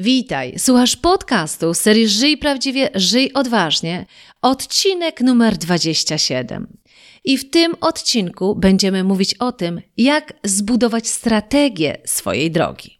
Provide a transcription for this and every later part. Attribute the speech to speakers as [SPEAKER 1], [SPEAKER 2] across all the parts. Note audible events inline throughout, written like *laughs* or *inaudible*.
[SPEAKER 1] Witaj, słuchasz podcastu serii Żyj Prawdziwie, Żyj Odważnie, odcinek numer 27. I w tym odcinku będziemy mówić o tym, jak zbudować strategię swojej drogi.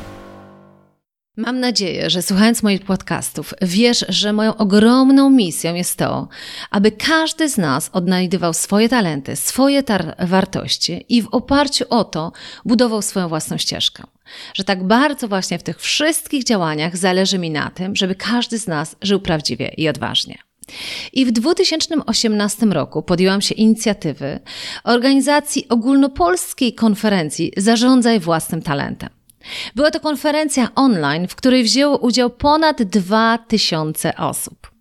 [SPEAKER 1] Mam nadzieję, że słuchając moich podcastów, wiesz, że moją ogromną misją jest to, aby każdy z nas odnajdywał swoje talenty, swoje wartości i w oparciu o to budował swoją własną ścieżkę. Że tak bardzo właśnie w tych wszystkich działaniach zależy mi na tym, żeby każdy z nas żył prawdziwie i odważnie. I w 2018 roku podjęłam się inicjatywy organizacji ogólnopolskiej konferencji Zarządzaj własnym talentem. Była to konferencja online, w której wzięło udział ponad 2000 osób.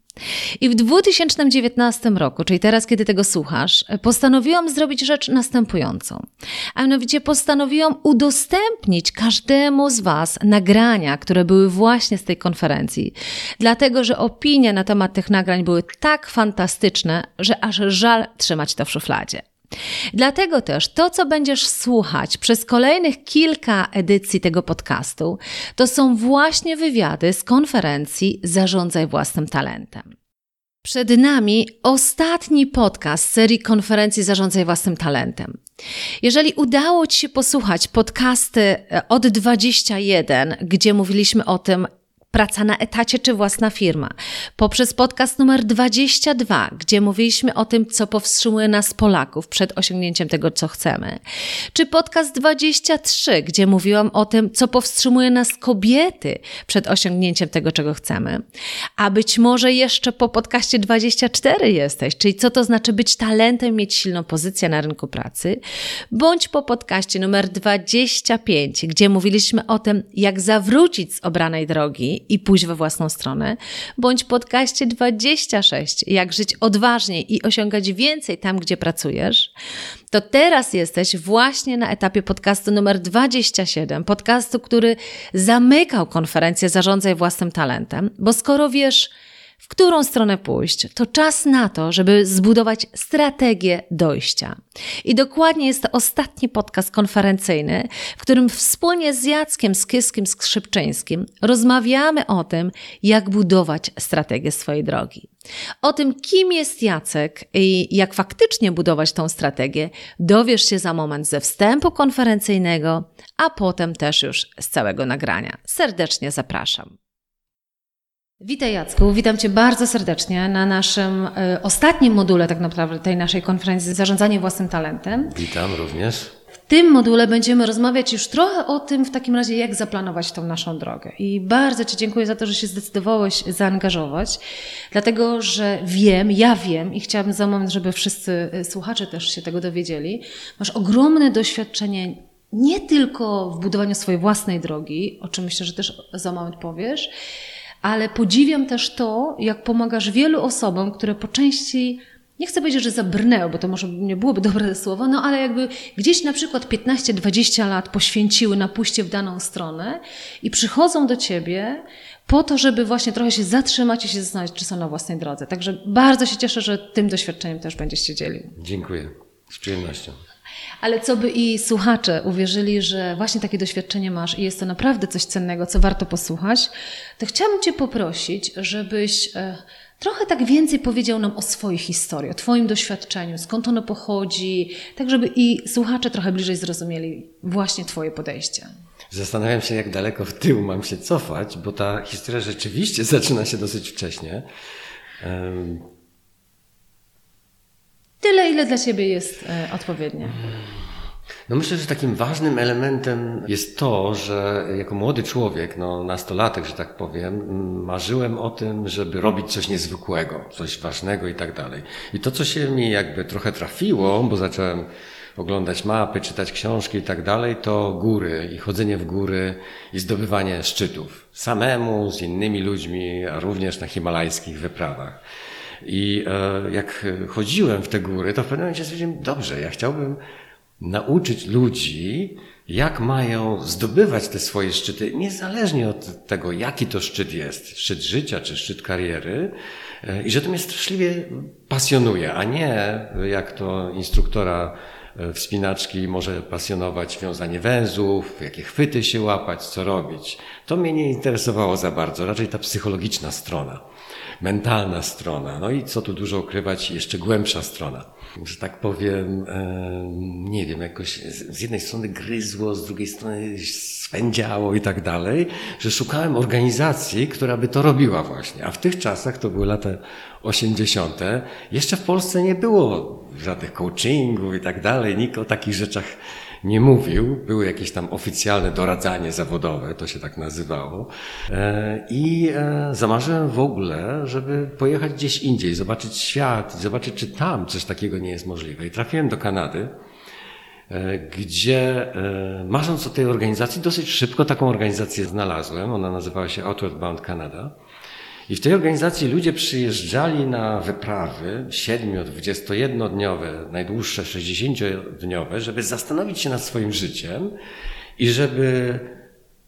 [SPEAKER 1] I w 2019 roku, czyli teraz, kiedy tego słuchasz, postanowiłam zrobić rzecz następującą. A mianowicie postanowiłam udostępnić każdemu z Was nagrania, które były właśnie z tej konferencji. Dlatego, że opinie na temat tych nagrań były tak fantastyczne, że aż żal trzymać to w szufladzie. Dlatego też to, co będziesz słuchać przez kolejnych kilka edycji tego podcastu, to są właśnie wywiady z konferencji Zarządzaj własnym talentem. Przed nami ostatni podcast serii konferencji Zarządzaj własnym talentem. Jeżeli udało Ci się posłuchać podcasty od 21, gdzie mówiliśmy o tym, praca na etacie czy własna firma, poprzez podcast numer 22, gdzie mówiliśmy o tym, co powstrzymuje nas Polaków przed osiągnięciem tego, co chcemy, czy podcast 23, gdzie mówiłam o tym, co powstrzymuje nas kobiety przed osiągnięciem tego, czego chcemy, a być może jeszcze po podcaście 24 jesteś, czyli co to znaczy być talentem, mieć silną pozycję na rynku pracy, bądź po podcaście numer 25, gdzie mówiliśmy o tym, jak zawrócić z obranej drogi i pójść we własną stronę, bądź podcaście 26, jak żyć odważniej i osiągać więcej tam, gdzie pracujesz, to teraz jesteś właśnie na etapie podcastu numer 27, podcastu, który zamykał konferencję Zarządzaj własnym talentem, bo skoro wiesz, w którą stronę pójść, to czas na to, żeby zbudować strategię dojścia. I dokładnie jest to ostatni podcast konferencyjny, w którym wspólnie z Jackiem Skyskim Skrzypczyńskim rozmawiamy o tym, jak budować strategię swojej drogi. O tym, kim jest Jacek i jak faktycznie budować tą strategię, dowiesz się za moment ze wstępu konferencyjnego, a potem też już z całego nagrania. Serdecznie zapraszam. Witaj Jacku, witam Cię bardzo serdecznie na naszym y, ostatnim module tak naprawdę tej naszej konferencji Zarządzanie własnym talentem.
[SPEAKER 2] Witam również.
[SPEAKER 1] W tym module będziemy rozmawiać już trochę o tym w takim razie, jak zaplanować tą naszą drogę. I bardzo Ci dziękuję za to, że się zdecydowałeś zaangażować, dlatego że wiem, ja wiem i chciałabym za moment, żeby wszyscy e, słuchacze też się tego dowiedzieli. Masz ogromne doświadczenie nie tylko w budowaniu swojej własnej drogi, o czym myślę, że też za moment powiesz, ale podziwiam też to, jak pomagasz wielu osobom, które po części nie chcę powiedzieć, że zabrnęły, bo to może nie byłoby dobre słowo, no ale jakby gdzieś na przykład 15-20 lat poświęciły na pójście w daną stronę i przychodzą do ciebie po to, żeby właśnie trochę się zatrzymać i się zastanowić, czy są na własnej drodze. Także bardzo się cieszę, że tym doświadczeniem też będziesz się dzielił.
[SPEAKER 2] Dziękuję. Z przyjemnością.
[SPEAKER 1] Ale co by i słuchacze uwierzyli, że właśnie takie doświadczenie masz i jest to naprawdę coś cennego, co warto posłuchać, to chciałabym Cię poprosić, żebyś e, trochę tak więcej powiedział nam o swojej historii, o Twoim doświadczeniu, skąd ono pochodzi, tak żeby i słuchacze trochę bliżej zrozumieli właśnie Twoje podejście.
[SPEAKER 2] Zastanawiam się, jak daleko w tył mam się cofać, bo ta historia rzeczywiście *laughs* zaczyna się dosyć wcześnie.
[SPEAKER 1] Tyle, ile dla Ciebie jest e, odpowiednie.
[SPEAKER 2] No myślę, że takim ważnym elementem jest to, że jako młody człowiek, no nastolatek, że tak powiem, marzyłem o tym, żeby robić coś niezwykłego, coś ważnego i tak dalej. I to, co się mi jakby trochę trafiło, bo zacząłem oglądać mapy, czytać książki i tak dalej, to góry i chodzenie w góry i zdobywanie szczytów. Samemu, z innymi ludźmi, a również na himalajskich wyprawach. I e, jak chodziłem w te góry, to w pewnym momencie stwierdziłem, dobrze, ja chciałbym nauczyć ludzi, jak mają zdobywać te swoje szczyty, niezależnie od tego, jaki to szczyt jest, szczyt życia czy szczyt kariery, e, i że to mnie straszliwie pasjonuje, a nie jak to instruktora e, wspinaczki może pasjonować wiązanie węzłów, jakie chwyty się łapać, co robić. To mnie nie interesowało za bardzo, raczej ta psychologiczna strona, mentalna strona. No i co tu dużo ukrywać, jeszcze głębsza strona że tak powiem, nie wiem, jakoś z jednej strony gryzło, z drugiej strony swędziało i tak dalej, że szukałem organizacji, która by to robiła właśnie. A w tych czasach, to były lata 80., jeszcze w Polsce nie było żadnych coachingów i tak dalej, nikt o takich rzeczach nie mówił. Były jakieś tam oficjalne doradzanie zawodowe, to się tak nazywało. E, I e, zamarzyłem w ogóle, żeby pojechać gdzieś indziej, zobaczyć świat, zobaczyć, czy tam coś takiego nie jest możliwe. I trafiłem do Kanady, e, gdzie marząc o tej organizacji, dosyć szybko taką organizację znalazłem. Ona nazywała się Outward Bound Canada. I w tej organizacji ludzie przyjeżdżali na wyprawy 7-21-dniowe, najdłuższe 60-dniowe, żeby zastanowić się nad swoim życiem i żeby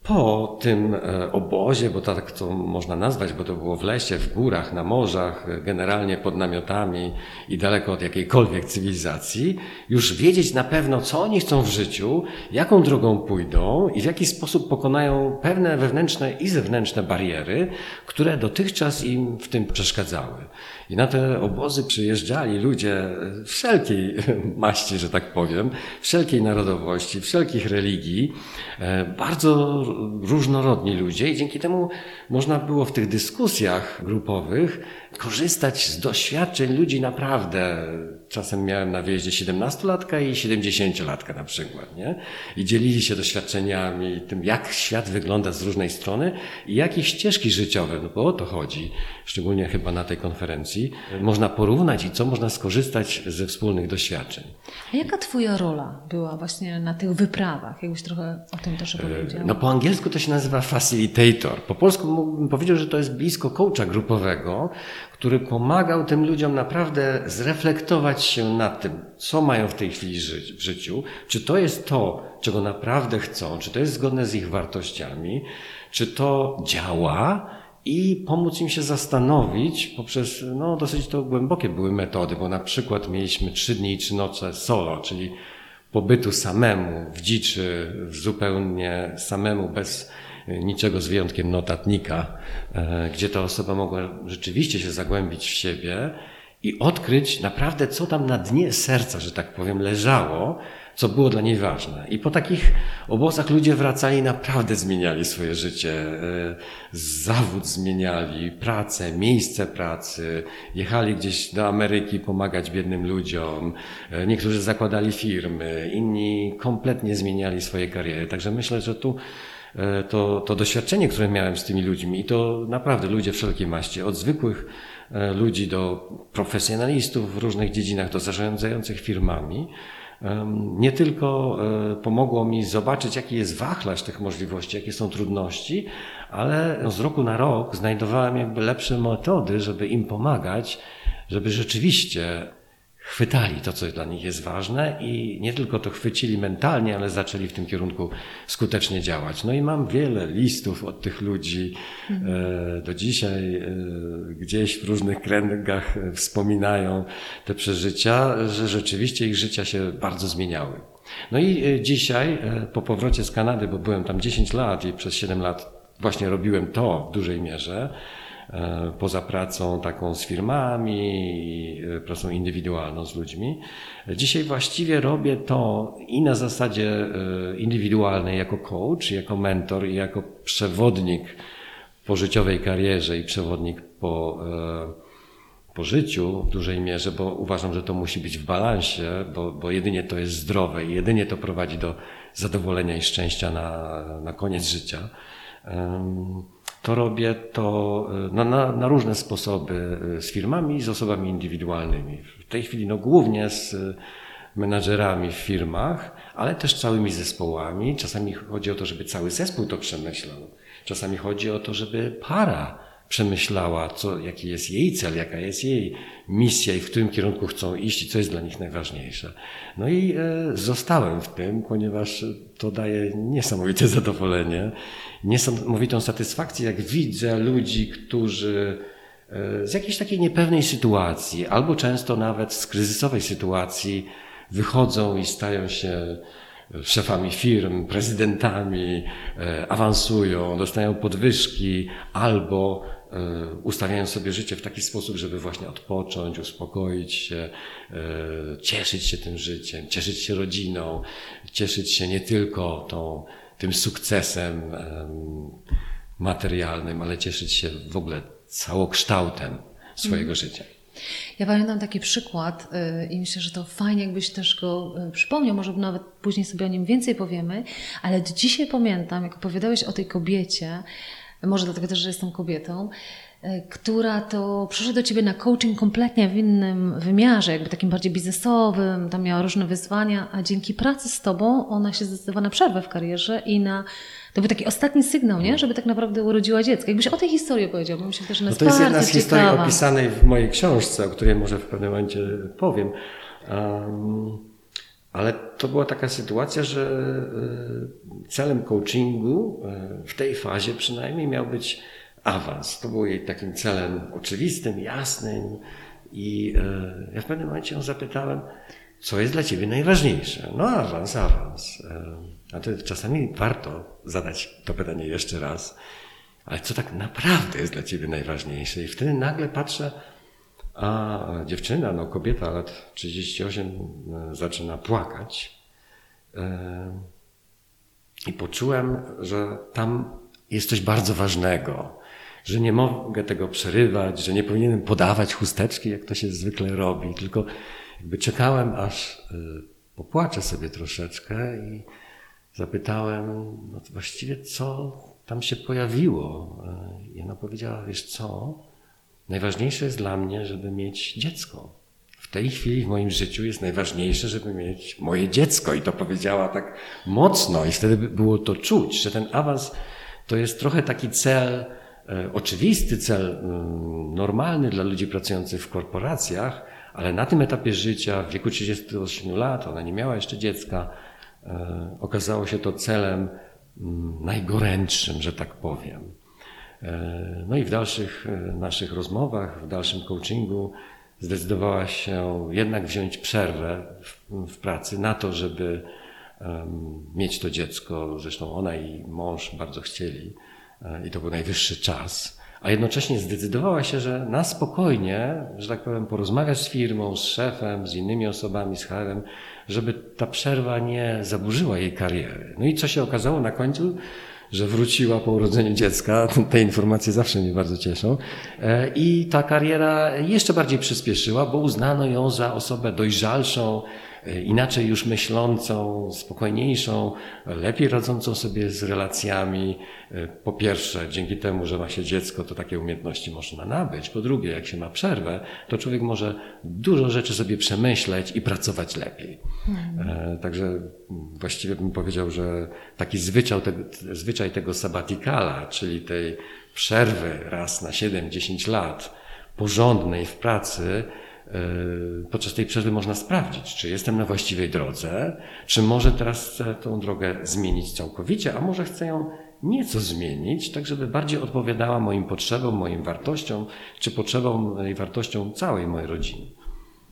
[SPEAKER 2] po tym e, obozie, bo tak to można nazwać, bo to było w lesie, w górach, na morzach, generalnie pod namiotami i daleko od jakiejkolwiek cywilizacji, już wiedzieć na pewno, co oni chcą w życiu, jaką drogą pójdą i w jaki sposób pokonają pewne wewnętrzne i zewnętrzne bariery, które dotychczas im w tym przeszkadzały. I na te obozy przyjeżdżali ludzie wszelkiej maści, że tak powiem, wszelkiej narodowości, wszelkich religii, e, bardzo różnorodni ludzie i dzięki temu można było w tych dyskusjach grupowych korzystać z doświadczeń ludzi naprawdę. Czasem miałem na wyjeździe 17-latka i 70-latka na przykład, nie? I dzielili się doświadczeniami, tym jak świat wygląda z różnej strony i jakie ścieżki życiowe, no bo o to chodzi, szczególnie chyba na tej konferencji, można porównać i co można skorzystać ze wspólnych doświadczeń.
[SPEAKER 1] A jaka twoja rola była właśnie na tych wyprawach? Jakbyś trochę o tym też opowiedział.
[SPEAKER 2] No po angielsku to się nazywa facilitator. Po polsku mógłbym powiedzieć, że to jest blisko coacha grupowego, który pomagał tym ludziom naprawdę zreflektować się nad tym, co mają w tej chwili w życiu, czy to jest to, czego naprawdę chcą, czy to jest zgodne z ich wartościami, czy to działa? I pomóc im się zastanowić poprzez, no dosyć to głębokie były metody, bo na przykład mieliśmy trzy dni i trzy noce solo, czyli pobytu samemu w dziczy, zupełnie samemu, bez niczego z wyjątkiem notatnika, e, gdzie ta osoba mogła rzeczywiście się zagłębić w siebie i odkryć naprawdę, co tam na dnie serca, że tak powiem, leżało, co było dla niej ważne. I po takich obozach ludzie wracali, naprawdę zmieniali swoje życie. E, zawód zmieniali, pracę, miejsce pracy, jechali gdzieś do Ameryki pomagać biednym ludziom. E, niektórzy zakładali firmy, inni kompletnie zmieniali swoje kariery. Także myślę, że tu to, to doświadczenie, które miałem z tymi ludźmi, i to naprawdę ludzie wszelkiej maści, od zwykłych e, ludzi do profesjonalistów w różnych dziedzinach, do zarządzających firmami, nie tylko e, pomogło mi zobaczyć, jaki jest wachlarz tych możliwości, jakie są trudności, ale z roku na rok znajdowałem jakby lepsze metody, żeby im pomagać, żeby rzeczywiście chwytali to, co dla nich jest ważne i nie tylko to chwycili mentalnie, ale zaczęli w tym kierunku skutecznie działać. No i mam wiele listów od tych ludzi. E, do dzisiaj e, gdzieś w różnych kręgach wspominają te przeżycia, że rzeczywiście ich życia się bardzo zmieniały. No i e, dzisiaj, po powrocie z Kanady, bo byłem tam 10 lat i przez 7 lat właśnie robiłem to w dużej mierze, E, poza pracą taką z firmami, e, pracą indywidualną z ludźmi. Dzisiaj właściwie robię to i na zasadzie e, indywidualnej jako coach, jako mentor i jako przewodnik po życiowej karierze i przewodnik po, po życiu w dużej mierze, bo uważam, że to musi być w balansie, bo, bo jedynie to jest zdrowe i jedynie to prowadzi do zadowolenia i szczęścia na, na koniec życia. To robię to e, na, na, na różne sposoby e, z firmami i z osobami indywidualnymi. W tej chwili no, głównie z menadżerami w firmach, ale też całymi zespołami. Czasami chodzi o to, żeby cały zespół to przemyślał. Czasami chodzi o to, żeby para przemyślała, co, jaki jest jej cel, jaka jest jej misja i w którym kierunku chcą iść i co jest dla nich najważniejsze. No i e, zostałem w tym, ponieważ to daje niesamowite *laughs* zadowolenie, niesamowitą satysfakcję, jak widzę ludzi, którzy e, z jakiejś takiej niepewnej sytuacji, albo często nawet z kryzysowej sytuacji, wychodzą i stają się szefami firm, prezydentami, e, awansują, dostają podwyżki albo ustawiają sobie życie w taki sposób, żeby właśnie odpocząć, uspokoić się, e, cieszyć się tym życiem, cieszyć się rodziną, cieszyć się nie tylko tą, tym sukcesem materialnym, ale cieszyć się w ogóle całokształtem swojego mm. życia.
[SPEAKER 1] Ja pamiętam taki przykład y, i myślę, że to fajnie, jakbyś też go y, przypomniał, może nawet później sobie o nim więcej powiemy, ale dzisiaj pamiętam, jak opowiadałeś o tej kobiecie, może dlatego też, że jestem kobietą, y, która to przyszła do ciebie na coaching kompletnie w innym wymiarze, jakby takim bardziej biznesowym, tam miała różne wyzwania, a dzięki pracy z tobą ona się zdecydowała na przerwę w karierze i na to był taki ostatni sygnał, nie? żeby tak naprawdę urodziła dziecko. Jakbyś o tej historii powiedział, bo myślę, że
[SPEAKER 2] no To jest jedna z historii opisanej w mojej książce, o której może w pewnym momencie powiem. Um, ale to była taka sytuacja, że e, celem coachingu e, w tej fazie przynajmniej miał być awans. To był jej takim celem oczywistym, jasnym. I e, ja w pewnym momencie ją zapytałem, co jest dla ciebie najważniejsze? No awans, awans. A to czasami warto zadać to pytanie jeszcze raz, ale co tak naprawdę jest dla ciebie najważniejsze? I wtedy nagle patrzę, a dziewczyna, no kobieta lat 38 e, zaczyna płakać. E, I poczułem, że tam jest coś bardzo ważnego, że nie mogę tego przerywać, że nie powinienem podawać chusteczki, jak to się zwykle robi, tylko jakby czekałem, aż e, popłaczę sobie troszeczkę i zapytałem, no właściwie co tam się pojawiło. I ona powiedziała, wiesz co, najważniejsze jest dla mnie, żeby mieć dziecko. W tej chwili w moim życiu jest najważniejsze, żeby mieć moje dziecko. I to powiedziała tak mocno i wtedy było to czuć, że ten awans to jest trochę taki cel, e, oczywisty cel, mm, normalny dla ludzi pracujących w korporacjach, ale na tym etapie życia, w wieku 38 lat, ona nie miała jeszcze dziecka, E, okazało się to celem mm, najgorętszym, że tak powiem. E, no i w dalszych e, naszych rozmowach, w dalszym coachingu zdecydowała się jednak wziąć przerwę w, w pracy na to, żeby um, mieć to dziecko. Zresztą ona i mąż bardzo chcieli i to był najwyższy czas. A jednocześnie zdecydowała się, że na spokojnie, że tak powiem, porozmawiać z firmą, z szefem, z innymi osobami, z HR-em, żeby ta przerwa nie zaburzyła jej kariery. No i co się okazało na końcu? Że wróciła po urodzeniu dziecka. *laughs* Te informacje zawsze mnie bardzo cieszą. E, I ta kariera jeszcze bardziej przyspieszyła, bo uznano ją za osobę dojrzalszą, inaczej już myślącą, spokojniejszą, lepiej radzącą sobie z relacjami. E, po pierwsze, dzięki temu, że ma się dziecko, to takie umiejętności można nabyć. Po drugie, jak się ma przerwę, to człowiek może dużo rzeczy sobie przemyśleć i pracować lepiej. Mhm. Także właściwie bym powiedział, że taki zwyczaj tego, zwyczaj tego sabatikala, czyli tej przerwy raz na 7-10 lat, porządnej w pracy, E, podczas tej przerwy można sprawdzić, czy jestem na właściwej drodze, czy może teraz chcę tą drogę zmienić całkowicie, a może chcę ją nieco zmienić, tak żeby bardziej odpowiadała moim potrzebom, moim wartościom, czy potrzebom i wartościom całej mojej rodziny.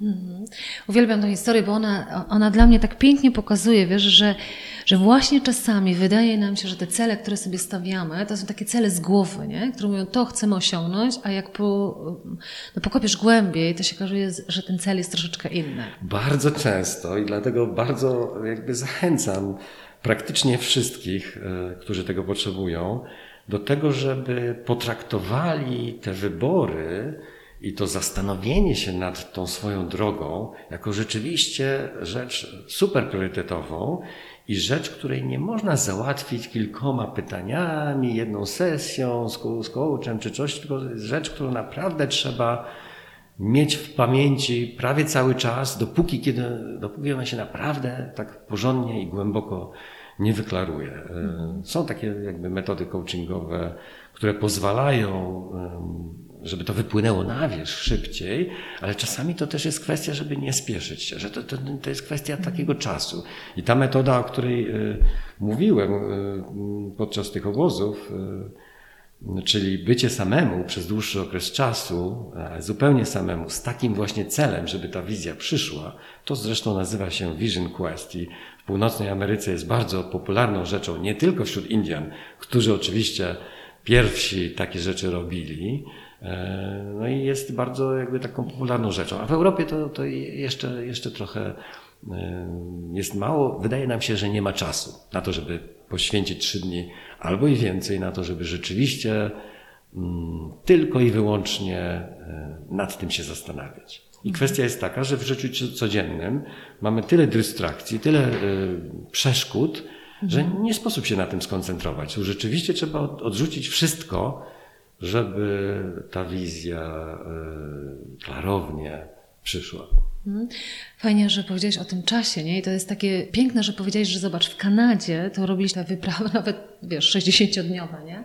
[SPEAKER 1] Mhm. Uwielbiam tę historię, bo ona, ona dla mnie tak pięknie pokazuje, wiesz, że, że właśnie czasami wydaje nam się, że te cele, które sobie stawiamy, to są takie cele z głowy, nie? które mówią, to chcemy osiągnąć, a jak po, no, pokopiesz głębiej, to się okazuje, że ten cel jest troszeczkę inny.
[SPEAKER 2] Bardzo często i dlatego bardzo jakby zachęcam praktycznie wszystkich, e, którzy tego potrzebują, do tego, żeby potraktowali te wybory I to zastanowienie się nad tą swoją drogą, jako rzeczywiście rzecz super priorytetową i rzecz, której nie można załatwić kilkoma pytaniami, jedną sesją z, z coachem czy coś, tylko rzecz, którą naprawdę trzeba mieć w pamięci prawie cały czas, dopóki, kiedy, dopóki ona się naprawdę tak porządnie i głęboko nie wyklaruje. E, są takie jakby metody coachingowe, które pozwalają, żeby to wypłynęło na wierzch szybciej, ale czasami to też jest kwestia, żeby nie spieszyć się, że to, to, to jest kwestia takiego czasu. I ta metoda, o której e, mówiłem e, podczas tych obozów, czyli bycie samemu przez dłuższy okres czasu, zupełnie samemu, z takim właśnie celem, żeby ta wizja przyszła, to zresztą nazywa się Vision Quest i w północnej Ameryce jest bardzo popularną rzeczą, nie tylko wśród Indian, którzy oczywiście pierwsi takie rzeczy robili, e, no i jest bardzo jakby taką popularną rzeczą. A w Europie to, to jeszcze, jeszcze trochę e, jest mało. Wydaje nam się, że nie ma czasu na to, żeby poświęcić trzy dni albo i więcej na to, żeby rzeczywiście mm, tylko i wyłącznie e, nad tym się zastanawiać. I mhm. kwestia jest taka, że w życiu codziennym mamy tyle dystrakcji, tyle e, przeszkód, że mhm. nie sposób się na tym skoncentrować. Tu rzeczywiście trzeba odrzucić wszystko, żeby ta wizja e, klarownie przyszła. Mhm.
[SPEAKER 1] Fajnie, że powiedziałeś o tym czasie, nie? I to jest takie piękne, że powiedziałeś, że zobacz, w Kanadzie to robiliście te wyprawy *laughs* nawet, wiesz, 60-dniowe, nie?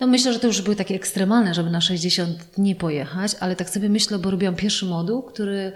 [SPEAKER 1] No myślę, że to już były takie ekstremalne, żeby na 60 dni pojechać, ale tak sobie myślę, bo robiłam pierwszy moduł, który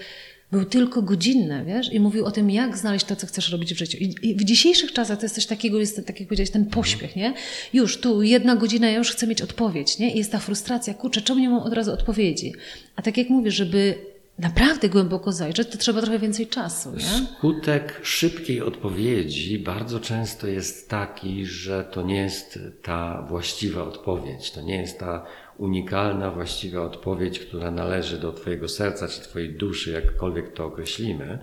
[SPEAKER 1] był tylko godzinny, wiesz, i mówił o tym, jak znaleźć to, co chcesz robić w życiu. I, w dzisiejszych czasach to jest coś takiego, jest, tak jak powiedziałeś, ten pośpiech, nie? Już tu jedna godzina, ja już chcę mieć odpowiedź, nie? I jest ta frustracja, kurczę, czemu nie mam od razu odpowiedzi? A tak jak mówię, żeby naprawdę głęboko zajrzeć, to trzeba trochę więcej czasu. Nie?
[SPEAKER 2] Skutek szybkiej odpowiedzi bardzo często jest taki, że to nie jest ta właściwa odpowiedź, to nie jest ta unikalna, właściwa odpowiedź, która należy do Twojego serca czy Twojej duszy, jakkolwiek to określimy,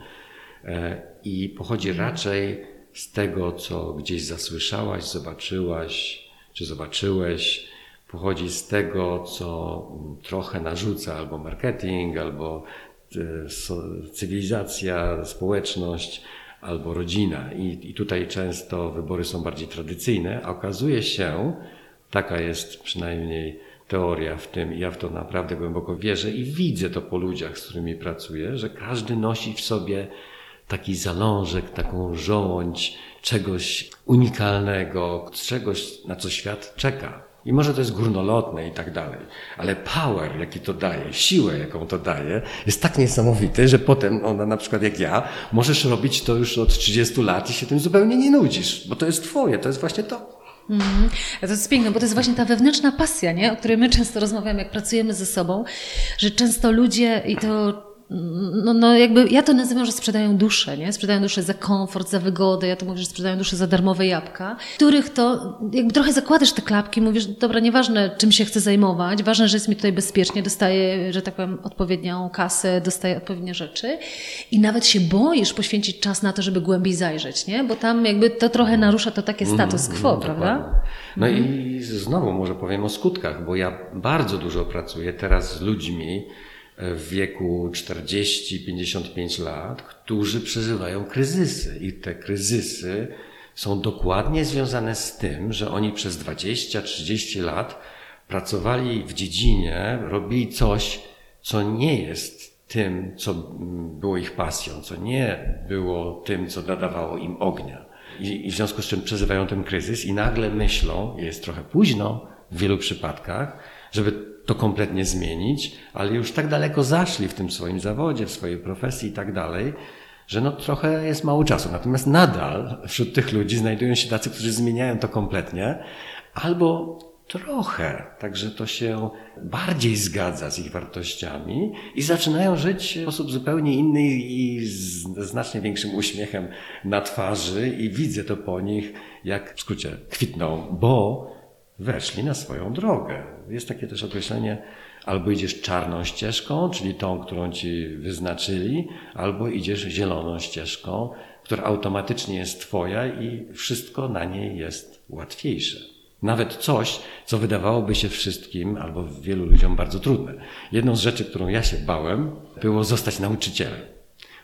[SPEAKER 2] e, i pochodzi mhm. raczej z tego, co gdzieś zasłyszałaś, zobaczyłaś, czy zobaczyłeś, pochodzi z tego, co trochę narzuca albo marketing, albo E, cywilizacja, społeczność albo rodzina. I, I tutaj często wybory są bardziej tradycyjne, a okazuje się, taka jest przynajmniej teoria w tym, i ja w to naprawdę głęboko wierzę i widzę to po ludziach, z którymi pracuję, że każdy nosi w sobie taki zalążek, taką żołądź czegoś unikalnego, czegoś, na co świat czeka. I może to jest górnolotne i tak dalej, ale power, jaki to daje, siłę, jaką to daje, jest tak niesamowity, że potem ona, na przykład jak ja, możesz robić to już od 30 lat i się tym zupełnie nie nudzisz, bo to jest twoje, to jest właśnie to.
[SPEAKER 1] Mm. To jest piękne, bo to jest właśnie ta wewnętrzna pasja, nie? o której my często rozmawiamy, jak pracujemy ze sobą, że często ludzie, i to no, no jakby ja to nazywam, że sprzedają duszę, nie? Sprzedają duszę za komfort, za wygodę, ja to mówię, że sprzedają duszę za darmowe jabłka, których to jakby trochę zakładasz te klapki, mówisz, dobra, nieważne czym się chcę zajmować, ważne, że jest mi tutaj bezpiecznie, dostaję, że tak powiem, odpowiednią kasę, dostaję odpowiednie rzeczy i nawet się boisz poświęcić czas na to, żeby głębiej zajrzeć, nie? Bo tam jakby to trochę narusza to takie mhm, status quo, mm, prawda?
[SPEAKER 2] No mm. i znowu może powiem o skutkach, bo ja bardzo dużo pracuję teraz z ludźmi, w wieku 40-55 lat, którzy przeżywają kryzysy. I te kryzysy są dokładnie związane z tym, że oni przez 20-30 lat pracowali w dziedzinie, robili coś, co nie jest tym, co było ich pasją, co nie było tym, co nadawało im ognia. I, i w związku z czym przeżywają ten kryzys i nagle myślą, jest trochę późno w wielu przypadkach, żeby to kompletnie zmienić, ale już tak daleko zaszli w tym swoim zawodzie, w swojej profesji i tak dalej, że no trochę jest mało czasu. Natomiast nadal wśród tych ludzi znajdują się tacy, którzy zmieniają to kompletnie, albo trochę, także to się bardziej zgadza z ich wartościami i zaczynają żyć w sposób zupełnie inny i z znacznie większym uśmiechem na twarzy i widzę to po nich, jak w skrócie kwitną, bo weszli na swoją drogę. Jest takie też określenie, albo idziesz czarną ścieżką, czyli tą, którą ci wyznaczyli, albo idziesz zieloną ścieżką, która automatycznie jest twoja i wszystko na niej jest łatwiejsze. Nawet coś, co wydawałoby się wszystkim albo wielu ludziom bardzo trudne. Jedną z rzeczy, którą ja się bałem, było zostać nauczycielem.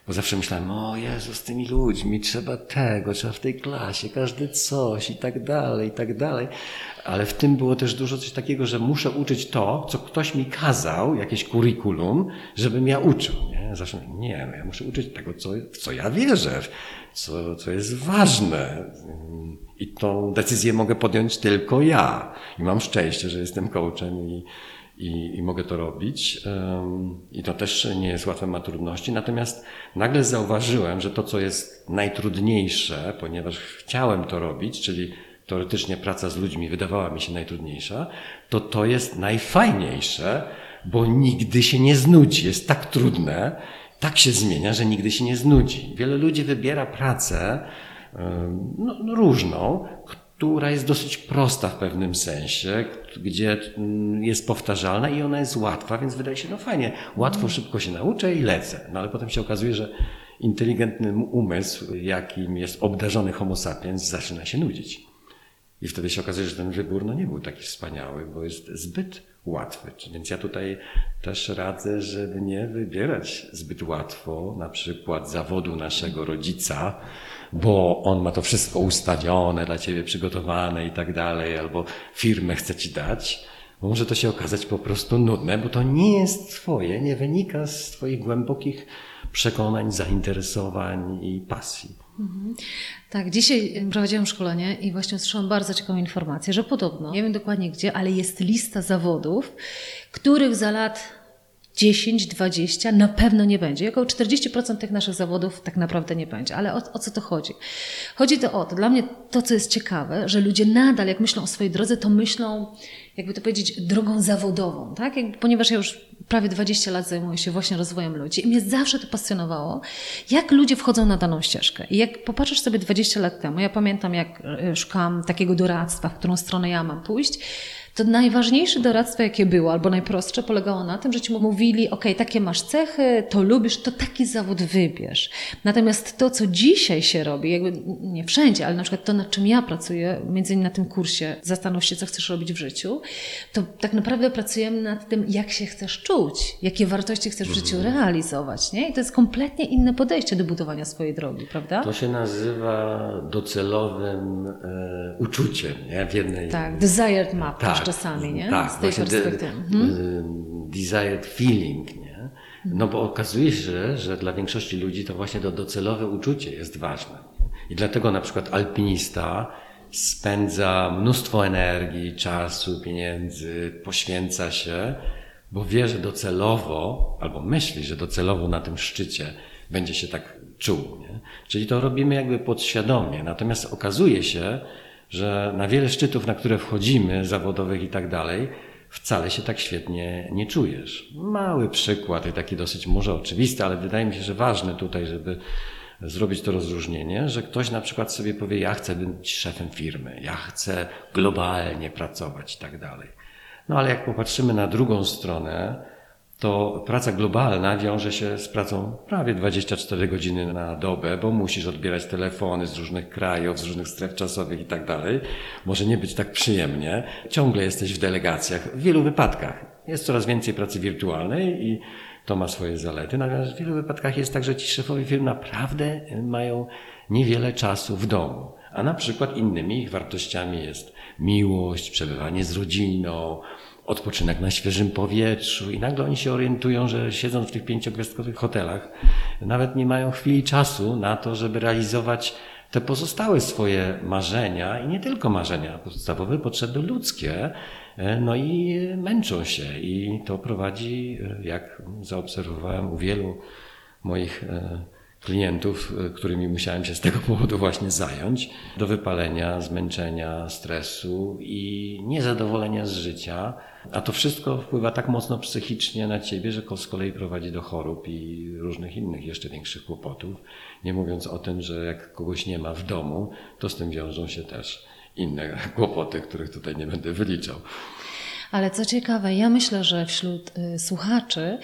[SPEAKER 2] Bo zawsze myślałem, o Jezu, z tymi ludźmi trzeba tego, trzeba w tej klasie, każdy coś i tak dalej, i tak dalej. Ale w tym było też dużo coś takiego, że muszę uczyć to, co ktoś mi kazał, jakieś kurikulum, żebym ja uczył. Nie? Zawsze nie, no ja muszę uczyć tego, co, w co ja wierzę, co, co jest ważne. I tą decyzję mogę podjąć tylko ja. I mam szczęście, że jestem coachem i, i, i mogę to robić. I to też nie jest łatwe, ma trudności. Natomiast nagle zauważyłem, że to, co jest najtrudniejsze, ponieważ chciałem to robić, czyli teoretycznie praca z ludźmi wydawała mi się najtrudniejsza, to to jest najfajniejsze, bo nigdy się nie znudzi. Jest tak trudne, tak się zmienia, że nigdy się nie znudzi. Wiele ludzi wybiera pracę no, no, różną, która jest dosyć prosta w pewnym sensie, gdzie mm, jest powtarzalna i ona jest łatwa, więc wydaje się, no fajnie, łatwo, szybko się nauczę i lecę. No ale potem się okazuje, że inteligentny umysł, jakim jest obdarzony homo sapiens, zaczyna się nudzić. I wtedy się okazuje, że ten wybór no, nie był taki wspaniały, bo jest zbyt łatwy. Więc ja tutaj też radzę, żeby nie wybierać zbyt łatwo na przykład zawodu naszego rodzica, bo on ma to wszystko ustawione dla ciebie, przygotowane i tak dalej, albo firmę chce ci dać. Bo może to się okazać po prostu nudne, bo to nie jest twoje, nie wynika z twoich głębokich przekonań, zainteresowań i pasji. Mhm.
[SPEAKER 1] Tak, dzisiaj prowadziłam szkolenie i właśnie usłyszałam bardzo ciekawą informację, że podobno, nie wiem dokładnie gdzie, ale jest lista zawodów, których za lat 10, 20 na pewno nie będzie. Około 40% tych naszych zawodów tak naprawdę nie będzie. Ale o, o, co to chodzi? Chodzi to o to, dla mnie to, co jest ciekawe, że ludzie nadal, jak myślą o swojej drodze, to myślą, jakby to powiedzieć, drogą zawodową, tak? Ponieważ ja już prawie 20 lat zajmuję się właśnie rozwojem ludzi i mnie zawsze to pasjonowało, jak ludzie wchodzą na daną ścieżkę. I jak popatrzysz sobie 20 lat temu, ja pamiętam, jak e, szukałam takiego doradztwa, w którą stronę ja mam pójść, to najważniejsze doradztwo, jakie było, albo najprostsze, polegało na tym, że ci mówili, ok, takie masz cechy, to lubisz, to taki zawód wybierz. Natomiast to, co dzisiaj się robi, jakby nie wszędzie, ale na przykład to, nad czym ja pracuję, między innymi na tym kursie Zastanów się, co chcesz robić w życiu, to tak naprawdę pracujemy nad tym, jak się chcesz czuć, jakie wartości chcesz w życiu mhm. realizować, nie? I to jest kompletnie inne podejście do budowania swojej drogi, prawda?
[SPEAKER 2] To się nazywa docelowym e, uczuciem, nie? W jednej...
[SPEAKER 1] Tak, desired map. Tak czasami, nie?
[SPEAKER 2] Tak, Z tej perspektywy. Mhm. Desired feeling, nie? No bo okazuje się, że dla większości ludzi to właśnie to docelowe uczucie jest ważne. I dlatego na przykład alpinista spędza mnóstwo energii, czasu, pieniędzy, poświęca się, bo wie, że docelowo, albo myśli, że docelowo na tym szczycie będzie się tak czuł. Nie? Czyli to robimy jakby podświadomie. Natomiast okazuje się, że na wiele szczytów, na które wchodzimy, zawodowych i tak dalej, wcale się tak świetnie nie czujesz. Mały przykład, taki dosyć może oczywisty, ale wydaje mi się, że ważny tutaj, żeby zrobić to rozróżnienie, że ktoś na przykład sobie powie, ja chcę być szefem firmy, ja chcę globalnie pracować i tak dalej. No ale jak popatrzymy na drugą stronę, to praca globalna wiąże się z pracą prawie 24 godziny na dobę, bo musisz odbierać telefony z różnych krajów, z różnych stref czasowych i tak dalej. Może nie być tak przyjemnie. Ciągle jesteś w delegacjach. W wielu wypadkach jest coraz więcej pracy wirtualnej i to ma swoje zalety. Natomiast w wielu wypadkach jest tak, że ci szefowie firm naprawdę mają niewiele czasu w domu. A na przykład innymi ich wartościami jest miłość, przebywanie z rodziną, odpoczynek na świeżym powietrzu i nagle oni się orientują, że siedząc w tych pięciogwiazdkowych hotelach, nawet nie mają chwili czasu na to, żeby realizować te pozostałe swoje marzenia i nie tylko marzenia, podstawowe potrzeby ludzkie, e, no i męczą się i to prowadzi, e, jak zaobserwowałem u wielu moich e, klientów, którymi musiałem się z tego *laughs* powodu właśnie zająć, do wypalenia, zmęczenia, stresu i niezadowolenia z życia. A to wszystko wpływa tak mocno psychicznie na ciebie, że z kolei prowadzi do chorób i różnych innych jeszcze większych kłopotów. Nie mówiąc o tym, że jak kogoś nie ma w domu, to z tym wiążą się też inne *laughs* kłopoty, których tutaj nie będę wyliczał.
[SPEAKER 1] Ale co ciekawe, ja myślę, że wśród y, słuchaczy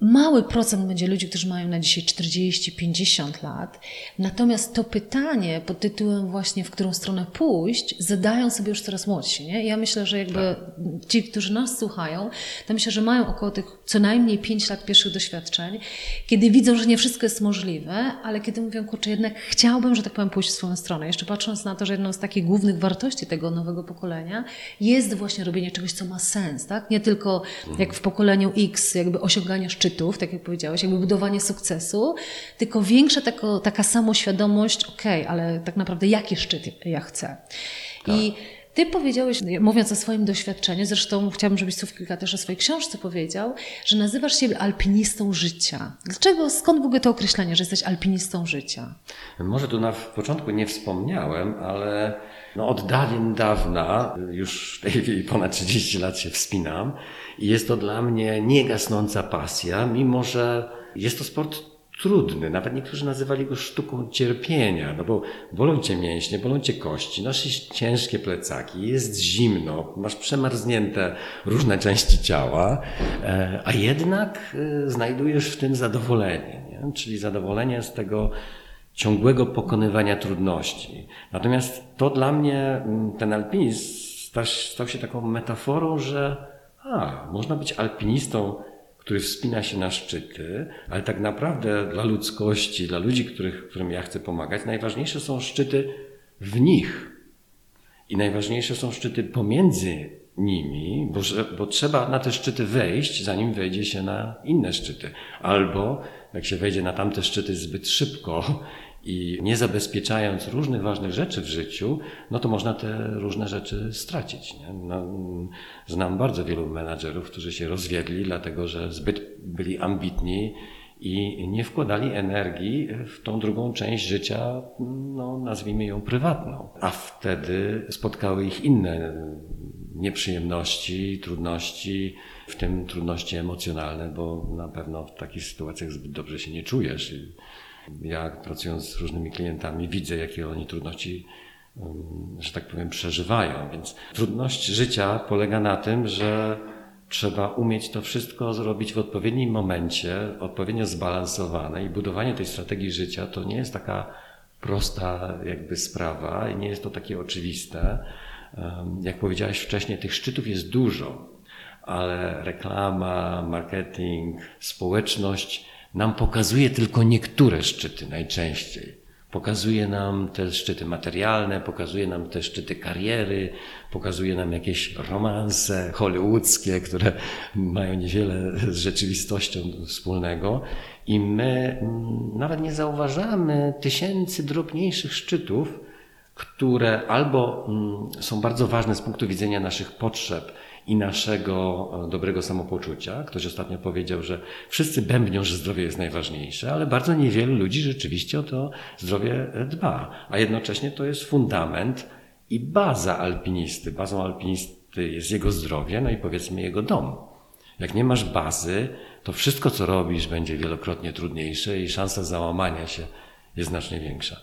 [SPEAKER 1] mały procent będzie ludzi, którzy mają na dzisiaj 40-50 lat. Natomiast to pytanie pod tytułem właśnie, w którą stronę pójść, zadają sobie już coraz młodsi. Nie? Ja myślę, że jakby tak. ci, którzy nas słuchają, to myślę, że mają około tych co najmniej 5 lat pierwszych doświadczeń, kiedy widzą, że nie wszystko jest możliwe, ale kiedy mówią, kurczę, jednak chciałbym, że tak powiem, pójść w swoją stronę. Jeszcze patrząc na to, że jedną z takich głównych wartości tego nowego pokolenia jest właśnie robienie czegoś, co ma sens, tak? Nie tylko jak w pokoleniu X, jakby osiąganie szczytu, szczytów, tak jak powiedziałeś, jakby budowanie sukcesu, tylko większa tako, taka samoświadomość, okej, okay, ale tak naprawdę jaki szczyt ja chcę. Tak. I ty powiedziałeś, mówiąc o swoim doświadczeniu, zresztą chciałabym, żebyś słów kilka też o swojej książce powiedział, że nazywasz siebie alpinistą życia. Dlaczego, skąd w ogóle to określenie, że jesteś alpinistą życia?
[SPEAKER 2] Może tu na początku nie wspomniałem, ale no od dawien dawna, już w tej chwili ponad 30 lat się wspinam i jest to dla mnie niegasnąca pasja, mimo że jest to sport trudny. Nawet niektórzy nazywali go sztuką cierpienia, no bo bolą cię mięśnie, bolą cię kości, nosisz ciężkie plecaki, jest zimno, masz przemarznięte różne części ciała, e, a jednak e, znajdujesz w tym zadowolenie, nie? czyli zadowolenie z tego ciągłego pokonywania trudności. Natomiast to dla mnie, mm, ten alpinizm stał się taką metaforą, że a, można być alpinistą, który wspina się na szczyty, ale tak naprawdę dla ludzkości, dla ludzi, których, którym ja chcę pomagać, najważniejsze są szczyty w nich. I najważniejsze są szczyty pomiędzy nimi, bo, bo trzeba na te szczyty wejść, zanim wejdzie się na inne szczyty. Albo jak się wejdzie na tamte szczyty zbyt szybko i nie zabezpieczając różnych ważnych rzeczy w życiu, no to można te różne rzeczy stracić. Nie? No, znam bardzo wielu menadżerów, którzy się rozwiedli, dlatego że zbyt byli ambitni i nie wkładali energii w tą drugą część życia, no, nazwijmy ją prywatną. A wtedy spotkały ich inne nieprzyjemności, trudności, w tym trudności emocjonalne, bo na pewno w takich sytuacjach zbyt dobrze się nie czujesz. Ja pracując z różnymi klientami widzę, jakie oni trudności, że tak powiem, przeżywają. Więc trudność życia polega na tym, że trzeba umieć to wszystko zrobić w odpowiednim momencie, odpowiednio zbalansowane i budowanie tej strategii życia to nie jest taka prosta jakby sprawa i nie jest to takie oczywiste. Jak powiedziałeś wcześniej, tych szczytów jest dużo, ale reklama, marketing, społeczność nam pokazuje tylko niektóre szczyty najczęściej. Pokazuje nam te szczyty materialne, pokazuje nam te szczyty kariery, pokazuje nam jakieś romanse hollywoodzkie, które mają niewiele z rzeczywistością wspólnego. I my mm, nawet nie zauważamy tysięcy drobniejszych szczytów, które albo mm, są bardzo ważne z punktu widzenia naszych potrzeb, i naszego e, dobrego samopoczucia. Ktoś ostatnio powiedział, że wszyscy bębnią, że zdrowie jest najważniejsze, ale bardzo niewielu ludzi rzeczywiście o to zdrowie e, dba. A jednocześnie to jest fundament i baza alpinisty. Bazą alpinisty jest jego zdrowie, no i powiedzmy jego dom. Jak nie masz bazy, to wszystko, co robisz, będzie wielokrotnie trudniejsze i szansa załamania się jest znacznie większa.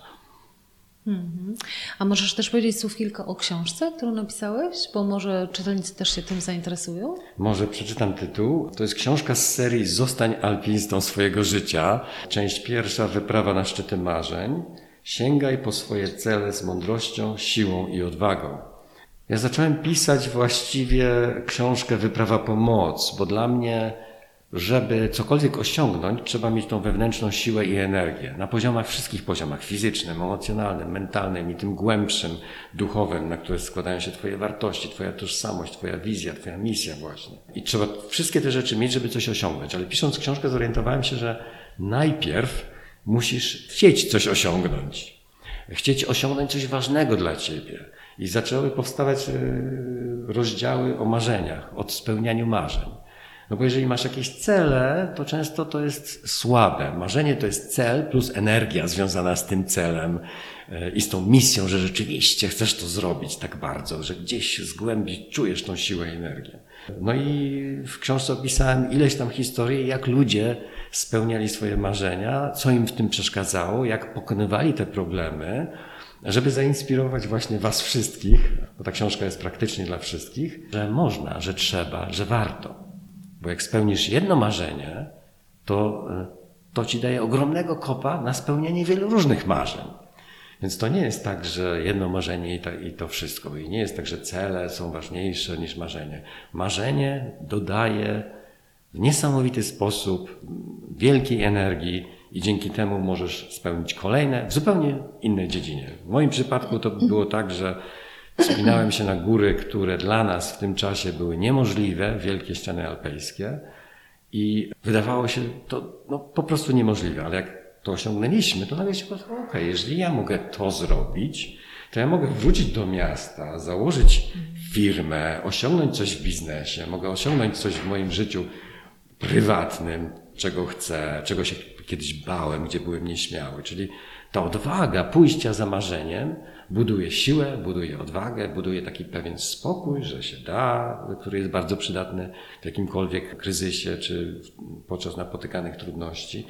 [SPEAKER 1] Mhm. A możesz też powiedzieć słów kilka o książce, którą napisałeś? Bo może czytelnicy też się tym zainteresują?
[SPEAKER 2] Może przeczytam tytuł. To jest książka z serii Zostań alpinistą swojego życia. Część pierwsza Wyprawa na szczyty marzeń. Sięgaj po swoje cele z mądrością, siłą i odwagą. Ja zacząłem pisać właściwie książkę Wyprawa po moc, bo dla mnie żeby cokolwiek osiągnąć, trzeba mieć tą wewnętrzną siłę i energię. Na poziomach, wszystkich poziomach, fizycznym, emocjonalnym, mentalnym i tym głębszym, duchowym, na które składają się Twoje wartości, Twoja tożsamość, Twoja wizja, Twoja misja właśnie. I trzeba wszystkie te rzeczy mieć, żeby coś osiągnąć. Ale pisząc książkę zorientowałem się, że najpierw musisz chcieć coś osiągnąć. Chcieć osiągnąć coś ważnego dla Ciebie. I zaczęły powstawać e, rozdziały o marzeniach, o spełnianiu marzeń. No bo jeżeli masz jakieś cele, to często to jest słabe. Marzenie to jest cel plus energia związana z tym celem e, i z tą misją, że rzeczywiście chcesz to zrobić tak bardzo, że gdzieś z głębi czujesz tą siłę i energię. No i w książce opisałem ileś tam historii, jak ludzie spełniali swoje marzenia, co im w tym przeszkadzało, jak pokonywali te problemy, żeby zainspirować właśnie Was wszystkich, bo ta książka jest praktycznie dla wszystkich, że można, że trzeba, że warto. Bo jak spełnisz jedno marzenie, to, e, to ci daje ogromnego kopa na spełnienie wielu różnych marzeń. Więc to nie jest tak, że jedno marzenie i to, i to wszystko. I nie jest tak, że cele są ważniejsze niż marzenie. Marzenie dodaje w niesamowity sposób wielkiej energii i dzięki temu możesz spełnić kolejne w zupełnie innej dziedzinie. W moim przypadku to było tak, że wspinałem się na góry, które dla nas w tym czasie były niemożliwe, wielkie ściany alpejskie i wydawało się to no, po prostu niemożliwe, ale jak to osiągnęliśmy, to nagle się okej, okay, jeżeli ja mogę to zrobić, to ja mogę wrócić do miasta, założyć firmę, osiągnąć coś w biznesie, mogę osiągnąć coś w moim życiu prywatnym, czego chcę, czego się kiedyś bałem, gdzie byłem nieśmiały. Czyli ta odwaga pójścia za marzeniem buduje siłę, buduje odwagę, buduje taki pewien spokój, że się da, który jest bardzo przydatny w jakimkolwiek kryzysie czy podczas napotykanych trudności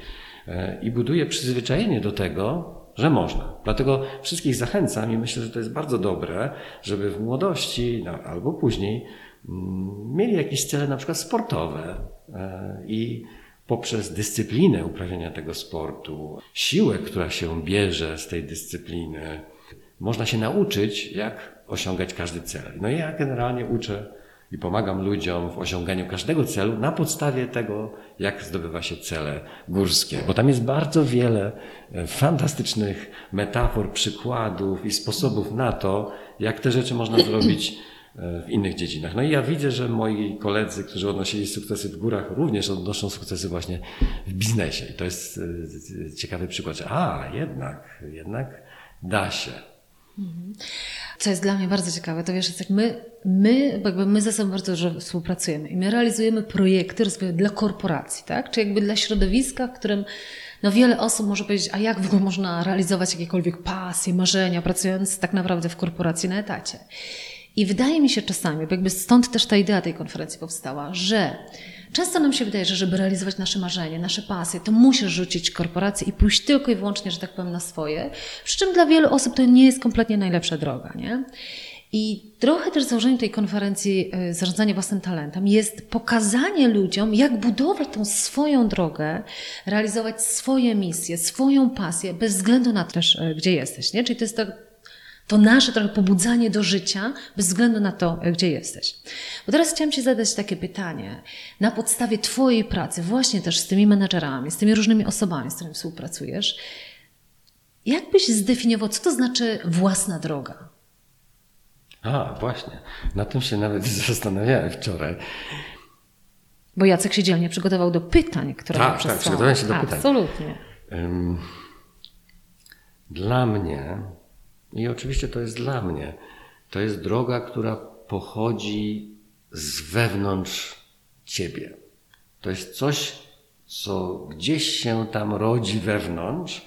[SPEAKER 2] e, i buduje przyzwyczajenie do tego, że można. Dlatego wszystkich zachęcam i myślę, że to jest bardzo dobre, żeby w młodości no, albo później mm, mieli jakieś cele na przykład sportowe e, i poprzez dyscyplinę uprawiania tego sportu, siłę, która się bierze z tej dyscypliny, można się nauczyć, jak osiągać każdy cel. No i ja generalnie uczę i pomagam ludziom w osiąganiu każdego celu na podstawie tego, jak zdobywa się cele górskie. Bo tam jest bardzo wiele e, fantastycznych metafor, przykładów i sposobów na to, jak te rzeczy można zrobić w innych dziedzinach. No i ja widzę, że moi koledzy, którzy odnosili sukcesy w górach, również odnoszą sukcesy właśnie w biznesie. I to jest e, ciekawy przykład, że a, jednak, jednak da się.
[SPEAKER 1] Co jest dla mnie bardzo ciekawe, to wiesz, jest tak my, my, jakby my ze sobą bardzo dużo współpracujemy i my realizujemy projekty dla korporacji, tak? Czy jakby dla środowiska, w którym no wiele osób może powiedzieć, a jak w ogóle można realizować jakiekolwiek pasje, marzenia, pracując tak naprawdę w korporacji na etacie. I wydaje mi się czasami, jakby stąd też ta idea tej konferencji powstała, że Często nam się wydaje, że żeby realizować nasze marzenie, nasze pasje, to musisz rzucić korporację i pójść tylko i wyłącznie, że tak powiem, na swoje. Przy czym dla wielu osób to nie jest kompletnie najlepsza droga, nie? I trochę też założeniem tej konferencji y, Zarządzanie własnym talentem jest pokazanie ludziom, jak budować tą swoją drogę, realizować swoje misje, swoją pasję, bez względu na to też, y, gdzie jesteś. Nie? Czyli to jest tak to nasze trochę pobudzanie do życia, bez względu na to, e, gdzie jesteś. Bo teraz chciałam Ci zadać takie pytanie. Na podstawie Twojej pracy, właśnie też z tymi menedżerami, z tymi różnymi osobami, z którymi współpracujesz, jak byś zdefiniował, co to znaczy własna droga?
[SPEAKER 2] A, właśnie. Na tym się nawet *laughs* zastanawiałem wczoraj.
[SPEAKER 1] Bo Jacek się dzielnie przygotował do pytań, które
[SPEAKER 2] Tak, tak, przygotowałem się do pytań.
[SPEAKER 1] Absolutnie.
[SPEAKER 2] Dla mnie i oczywiście to jest dla mnie. To jest droga, która pochodzi z wewnątrz ciebie. To jest coś, co gdzieś się tam rodzi wewnątrz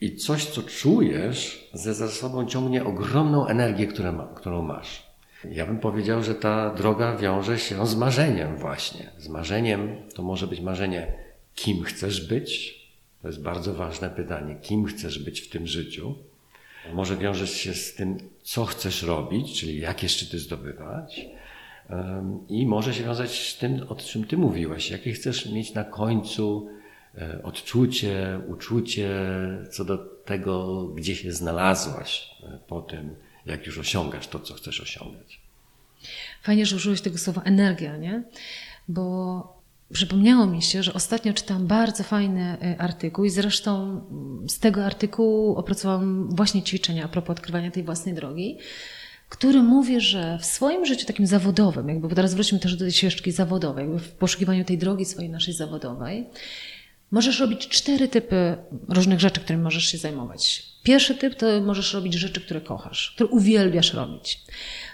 [SPEAKER 2] i coś, co czujesz, ze za sobą ciągnie ogromną energię, którą masz. Ja bym powiedział, że ta droga wiąże się z marzeniem właśnie. Z marzeniem to może być marzenie, kim chcesz być. To jest bardzo ważne pytanie, kim chcesz być w tym życiu. Może wiąże się z tym, co chcesz robić, czyli jakie szczyty zdobywać. I może się wiązać z tym, o czym Ty mówiłaś, jakie chcesz mieć na końcu e, odczucie, uczucie co do tego, gdzie się znalazłaś e, po tym, jak już osiągasz to, co chcesz osiągać.
[SPEAKER 1] Fajnie, że użyłeś tego słowa energia, nie? Bo Przypomniało mi się, że ostatnio czytałam bardzo fajny y, artykuł i zresztą mm, z tego artykułu opracowałam właśnie ćwiczenia a propos odkrywania tej własnej drogi, który mówi, że w swoim życiu takim zawodowym, jakby bo teraz wróćmy też do tej ścieżki zawodowej, jakby w poszukiwaniu tej drogi swojej naszej zawodowej, możesz robić cztery typy różnych rzeczy, którymi możesz się zajmować. Pierwszy typ to możesz robić rzeczy, które kochasz, które uwielbiasz robić.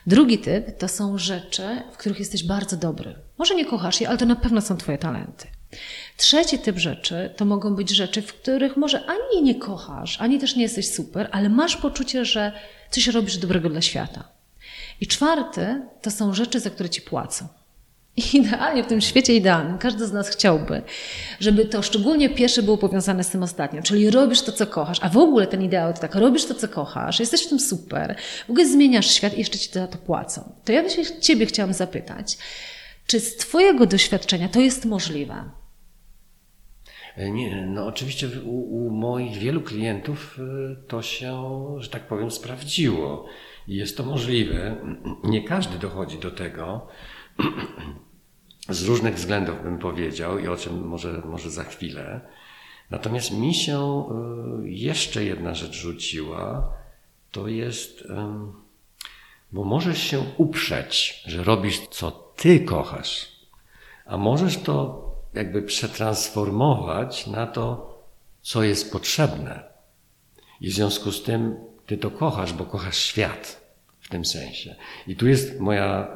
[SPEAKER 1] Drugi typ to są rzeczy, w których jesteś bardzo dobry. Może nie kochasz je, ale to na pewno są Twoje talenty. Trzeci typ rzeczy to mogą być rzeczy, w których może ani nie kochasz, ani też nie jesteś super, ale masz poczucie, że coś robisz dobrego dla świata. I czwarty to są rzeczy, za które ci płacą. *laughs* Idealnie, w tym świecie idealnym, każdy z nas chciałby, żeby to szczególnie pierwsze było powiązane z tym ostatnim, czyli robisz to, co kochasz, a w ogóle ten ideał to tak, robisz to, co kochasz, jesteś w tym super, w ogóle zmieniasz świat i jeszcze ci za to płacą. To ja się Ciebie chciałam zapytać, czy z Twojego doświadczenia to jest możliwe?
[SPEAKER 2] Nie, no oczywiście u, u, moich wielu klientów to się, że tak powiem, sprawdziło. Jest to możliwe. Nie każdy dochodzi do tego. *clears throat* Z różnych względów bym powiedział i o czym może, może za chwilę. Natomiast mi się jeszcze jedna rzecz rzuciła, to jest, bo możesz się uprzeć, że robisz co ty kochasz, a możesz to jakby przetransformować na to, co jest potrzebne. I w związku z tym ty to kochasz, bo kochasz świat w tym sensie. I tu jest moja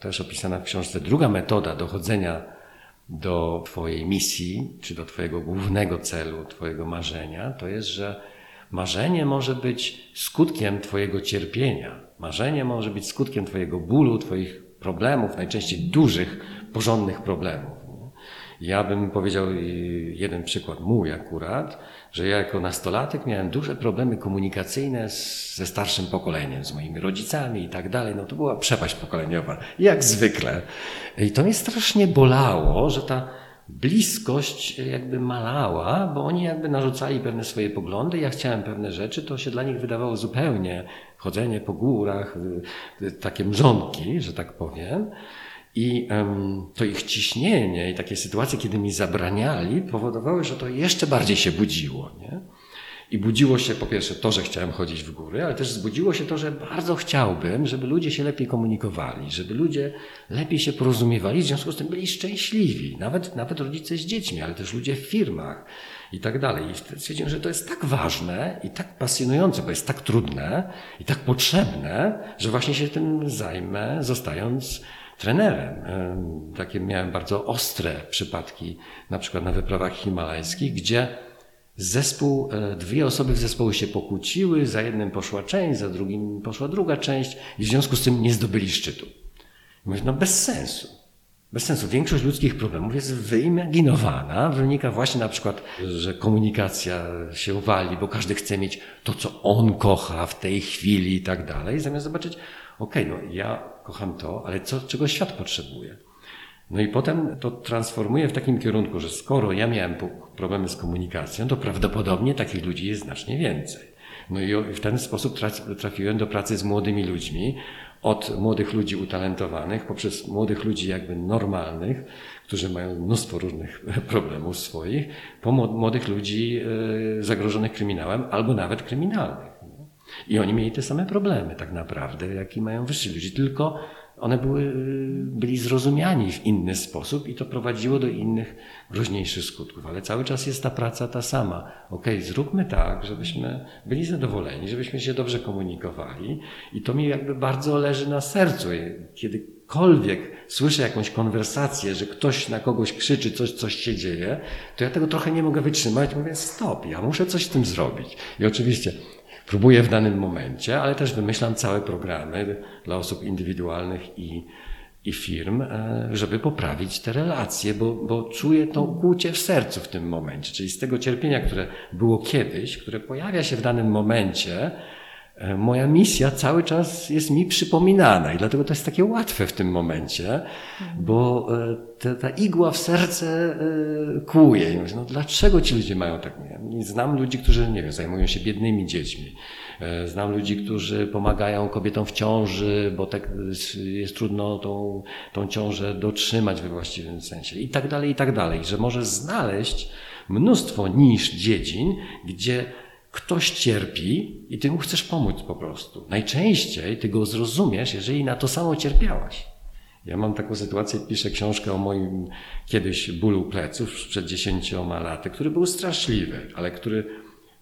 [SPEAKER 2] też opisana w książce druga metoda dochodzenia do Twojej misji, czy do Twojego głównego celu, Twojego marzenia, to jest, że marzenie może być skutkiem Twojego cierpienia. Marzenie może być skutkiem Twojego bólu, Twoich problemów, najczęściej dużych, porządnych problemów. Ja bym powiedział jeden przykład mój akurat, że ja jako nastolatek miałem duże problemy komunikacyjne z, ze starszym pokoleniem, z moimi rodzicami i tak dalej. No to była przepaść pokoleniowa, jak zwykle. I to mnie strasznie bolało, że ta bliskość jakby malała, bo oni jakby narzucali pewne swoje poglądy, ja chciałem pewne rzeczy, to się dla nich wydawało zupełnie chodzenie po górach, y, takie mrzonki, że tak powiem. I to ich ciśnienie i takie sytuacje, kiedy mi zabraniali, powodowały, że to jeszcze bardziej się budziło. Nie? I budziło się po pierwsze to, że chciałem chodzić w góry, ale też zbudziło się to, że bardzo chciałbym, żeby ludzie się lepiej komunikowali, żeby ludzie lepiej się porozumiewali, w związku z tym byli szczęśliwi, nawet, nawet rodzice z dziećmi, ale też ludzie w firmach i tak dalej. I stwierdziłem, że to jest tak ważne i tak pasjonujące, bo jest tak trudne i tak potrzebne, że właśnie się tym zajmę, zostając trenerem. Takie miałem bardzo ostre przypadki, na przykład na wyprawach himalajskich, gdzie zespół, e, dwie osoby w zespołu się pokłóciły, za jednym poszła część, za drugim poszła druga część i w związku z tym nie zdobyli szczytu. mówię, no bez sensu. Bez sensu. Większość ludzkich problemów jest wyimaginowana, wynika właśnie na przykład, że komunikacja się wali, bo każdy chce mieć to, co on kocha w tej chwili i tak dalej, zamiast zobaczyć, okej, okay, no ja kocham to, ale co, czego świat potrzebuje? No i potem to transformuje w takim kierunku, że skoro ja miałem problemy z komunikacją, to prawdopodobnie takich ludzi jest znacznie więcej. No i w ten sposób trafiłem do pracy z młodymi ludźmi, od młodych ludzi utalentowanych, poprzez młodych ludzi jakby normalnych, którzy mają mnóstwo różnych *laughs* problemów swoich, po młodych ludzi e, zagrożonych kryminałem albo nawet kryminalnych. I oni mieli te same problemy tak naprawdę, jakie mają wyżsi ludzie, tylko one były, byli zrozumiani w inny sposób i to prowadziło do innych, groźniejszych skutków. Ale cały czas jest ta praca ta sama. Ok, zróbmy tak, żebyśmy byli zadowoleni, żebyśmy się dobrze komunikowali i to mi jakby bardzo leży na sercu. Kiedykolwiek słyszę jakąś konwersację, że ktoś na kogoś krzyczy, coś, coś się dzieje, to ja tego trochę nie mogę wytrzymać. Mówię, stop, ja muszę coś z tym zrobić. I oczywiście próbuję w danym momencie, ale też wymyślam całe programy dla osób indywidualnych i, i firm, e, żeby poprawić te relacje, bo, bo czuję to kłucie w sercu w tym momencie. Czyli z tego cierpienia, które było kiedyś, które pojawia się w danym momencie, moja misja cały czas jest mi przypominana i dlatego to jest takie łatwe w tym momencie, bo e, te, ta igła w serce kłuje. I myślę, no dlaczego ci ludzie mają tak? Znam ludzi, którzy, nie wiem, zajmują się biednymi dziećmi. E, znam ludzi, którzy pomagają kobietom w ciąży, bo tak jest trudno tą, tą ciążę dotrzymać we właściwym sensie. I tak dalej, i tak dalej. Że możesz znaleźć mnóstwo niż dziedzin, gdzie ktoś cierpi i ty mu chcesz pomóc po prostu. Najczęściej ty go zrozumiesz, jeżeli na to samo cierpiałaś. Ja mam taką sytuację, piszę książkę o moim kiedyś bólu pleców przed dziesięcioma laty, który był straszliwy, ale który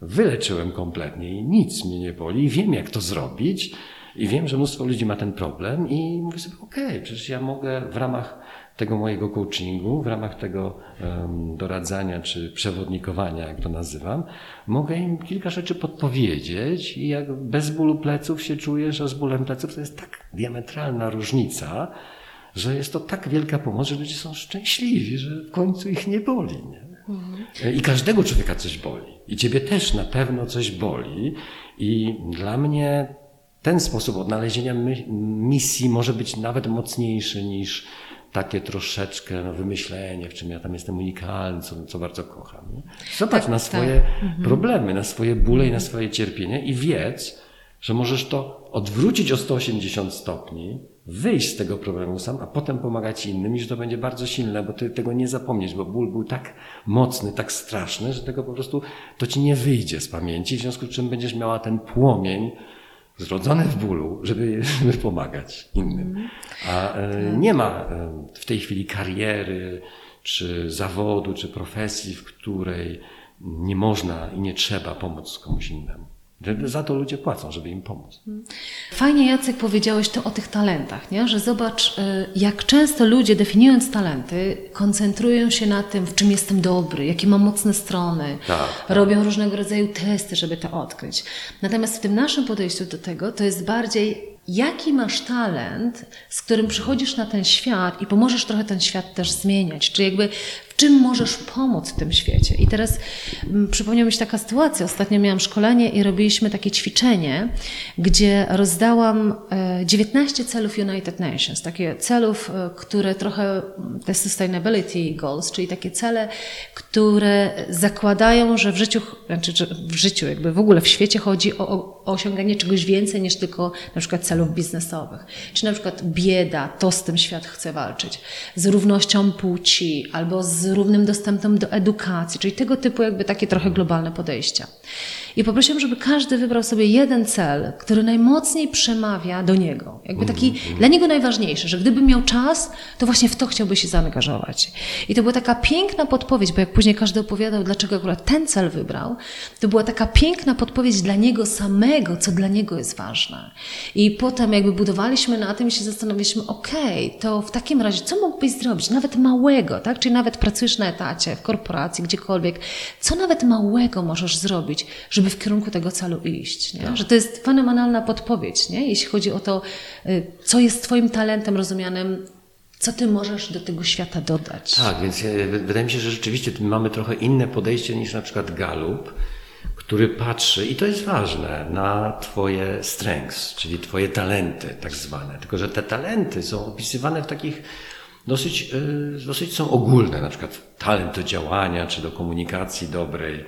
[SPEAKER 2] wyleczyłem kompletnie i nic mnie nie boli. Wiem, jak to zrobić i wiem, że mnóstwo ludzi ma ten problem i mówię sobie, okej, okay, przecież ja mogę w ramach tego mojego coachingu, w ramach tego um, doradzania czy przewodnikowania, jak to nazywam, mogę im kilka rzeczy podpowiedzieć i jak bez bólu pleców się czujesz, a z bólem pleców to jest tak diametralna różnica, że jest to tak wielka pomoc, że ludzie są szczęśliwi, że w końcu ich nie boli. Nie? I każdego człowieka coś boli. I ciebie też na pewno coś boli. I dla mnie ten sposób odnalezienia misji może być nawet mocniejszy niż takie troszeczkę no, wymyślenie, w czym ja tam jestem unikalny, co, co bardzo kocham. Nie? Zobacz tak, na swoje tak. problemy, na swoje bóle i na swoje cierpienie i wiedz, że możesz to odwrócić o 180 stopni, wyjść z tego problemu sam, a potem pomagać innym i że to będzie bardzo silne, bo ty tego nie zapomnieć, bo ból był tak mocny, tak straszny, że tego po prostu to ci nie wyjdzie z pamięci, w związku z czym będziesz miała ten płomień zrodzony w bólu, żeby, żeby pomagać innym. A e, nie ma e, w tej chwili kariery, czy zawodu, czy profesji, w której nie można i nie trzeba pomóc komuś innemu. Za to ludzie płacą, żeby im pomóc.
[SPEAKER 1] Fajnie, Jacek, powiedziałeś to o tych talentach, nie? że zobacz, y, jak często ludzie definiując talenty, koncentrują się na tym, w czym jestem dobry, jakie mam mocne strony, tak, tak. robią różnego rodzaju testy, żeby to odkryć. Natomiast w tym naszym podejściu do tego, to jest bardziej jaki masz talent, z którym przychodzisz na ten świat i pomożesz trochę ten świat też zmieniać. Czy jakby czym możesz pomóc w tym świecie. I teraz m, przypomniała mi się taka sytuacja. Ostatnio miałam szkolenie i robiliśmy takie ćwiczenie, gdzie rozdałam e, 19 celów United Nations, takie celów, e, które trochę, te sustainability goals, czyli takie cele, które zakładają, że w życiu, znaczy w życiu, jakby w ogóle w świecie chodzi o, o osiąganie czegoś więcej niż tylko na przykład celów biznesowych. Czy na przykład bieda, to z tym świat chce walczyć. Z równością płci albo z z równym dostępem do edukacji, czyli tego typu jakby takie trochę globalne podejścia. I poprosiłam, żeby każdy wybrał sobie jeden cel, który najmocniej przemawia do niego. Jakby taki mm dla niego najważniejszy, że gdyby miał czas, to właśnie w to chciałby się zaangażować. I to była taka piękna podpowiedź, bo jak później każdy opowiadał, dlaczego akurat ten cel wybrał, to była taka piękna podpowiedź dla niego samego, co dla niego jest ważne. I potem jakby budowaliśmy na tym i się zastanawialiśmy, okej, okay, to w takim razie co mógłbyś zrobić, nawet małego, tak? Czyli nawet pracujesz na etacie, w korporacji, gdziekolwiek, co nawet małego możesz zrobić, żeby żeby w kierunku tego celu iść. Nie? Tak. Że to jest fenomenalna podpowiedź, nie? jeśli chodzi o to, y, co jest Twoim talentem rozumianym co ty możesz do tego świata dodać?
[SPEAKER 2] Tak, więc ja, wydaje mi się, że rzeczywiście mamy trochę inne podejście niż na przykład Galup, który patrzy, i to jest ważne, na Twoje strengths, czyli Twoje talenty, tak zwane. Tylko, że te talenty są opisywane w takich dosyć, y, dosyć są ogólne, na przykład talent do działania, czy do komunikacji dobrej, E,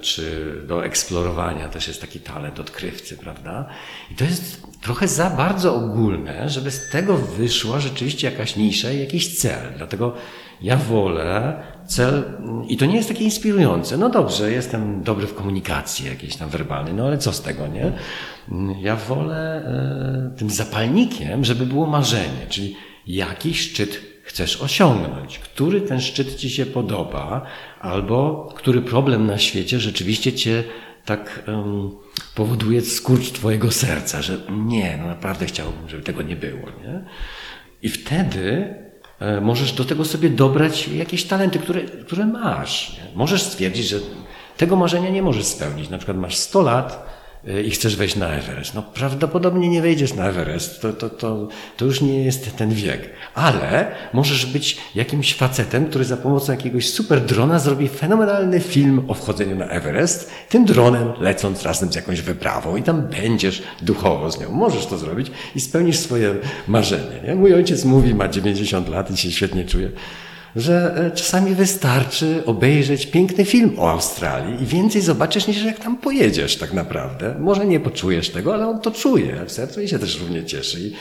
[SPEAKER 2] czy do eksplorowania też jest taki talent odkrywcy, prawda? I to jest trochę za bardzo ogólne, żeby z tego wyszła rzeczywiście jakaś nisza i jakiś cel. Dlatego ja wolę cel, i to nie jest takie inspirujące. No dobrze, jestem dobry w komunikacji jakiejś tam werbalnej, no ale co z tego, nie? Ja wolę e, tym zapalnikiem, żeby było marzenie, czyli jakiś szczyt chcesz osiągnąć, który ten szczyt ci się podoba, albo który problem na świecie rzeczywiście cię tak um, powoduje skurcz twojego serca, że nie, no naprawdę chciałbym, żeby tego nie było. Nie? I wtedy e, możesz do tego sobie dobrać jakieś talenty, które, które masz. Nie? Możesz stwierdzić, że tego marzenia nie możesz spełnić. Na przykład masz 100 lat, i chcesz wejść na Everest. No prawdopodobnie nie wejdziesz na Everest, to, to, to, to już nie jest ten wiek. Ale możesz być jakimś facetem, który za pomocą jakiegoś super drona zrobi fenomenalny film o wchodzeniu na Everest, tym dronem lecąc razem z jakąś wyprawą i tam będziesz duchowo z nią. Możesz to zrobić i spełnisz swoje marzenie. Nie? Mój ojciec mówi, ma 90 lat i się świetnie czuje że e, czasami wystarczy obejrzeć piękny film o Australii i więcej zobaczysz niż jak tam pojedziesz tak naprawdę. Może nie poczujesz tego, ale on to czuje w sercu i się też równie cieszy. I,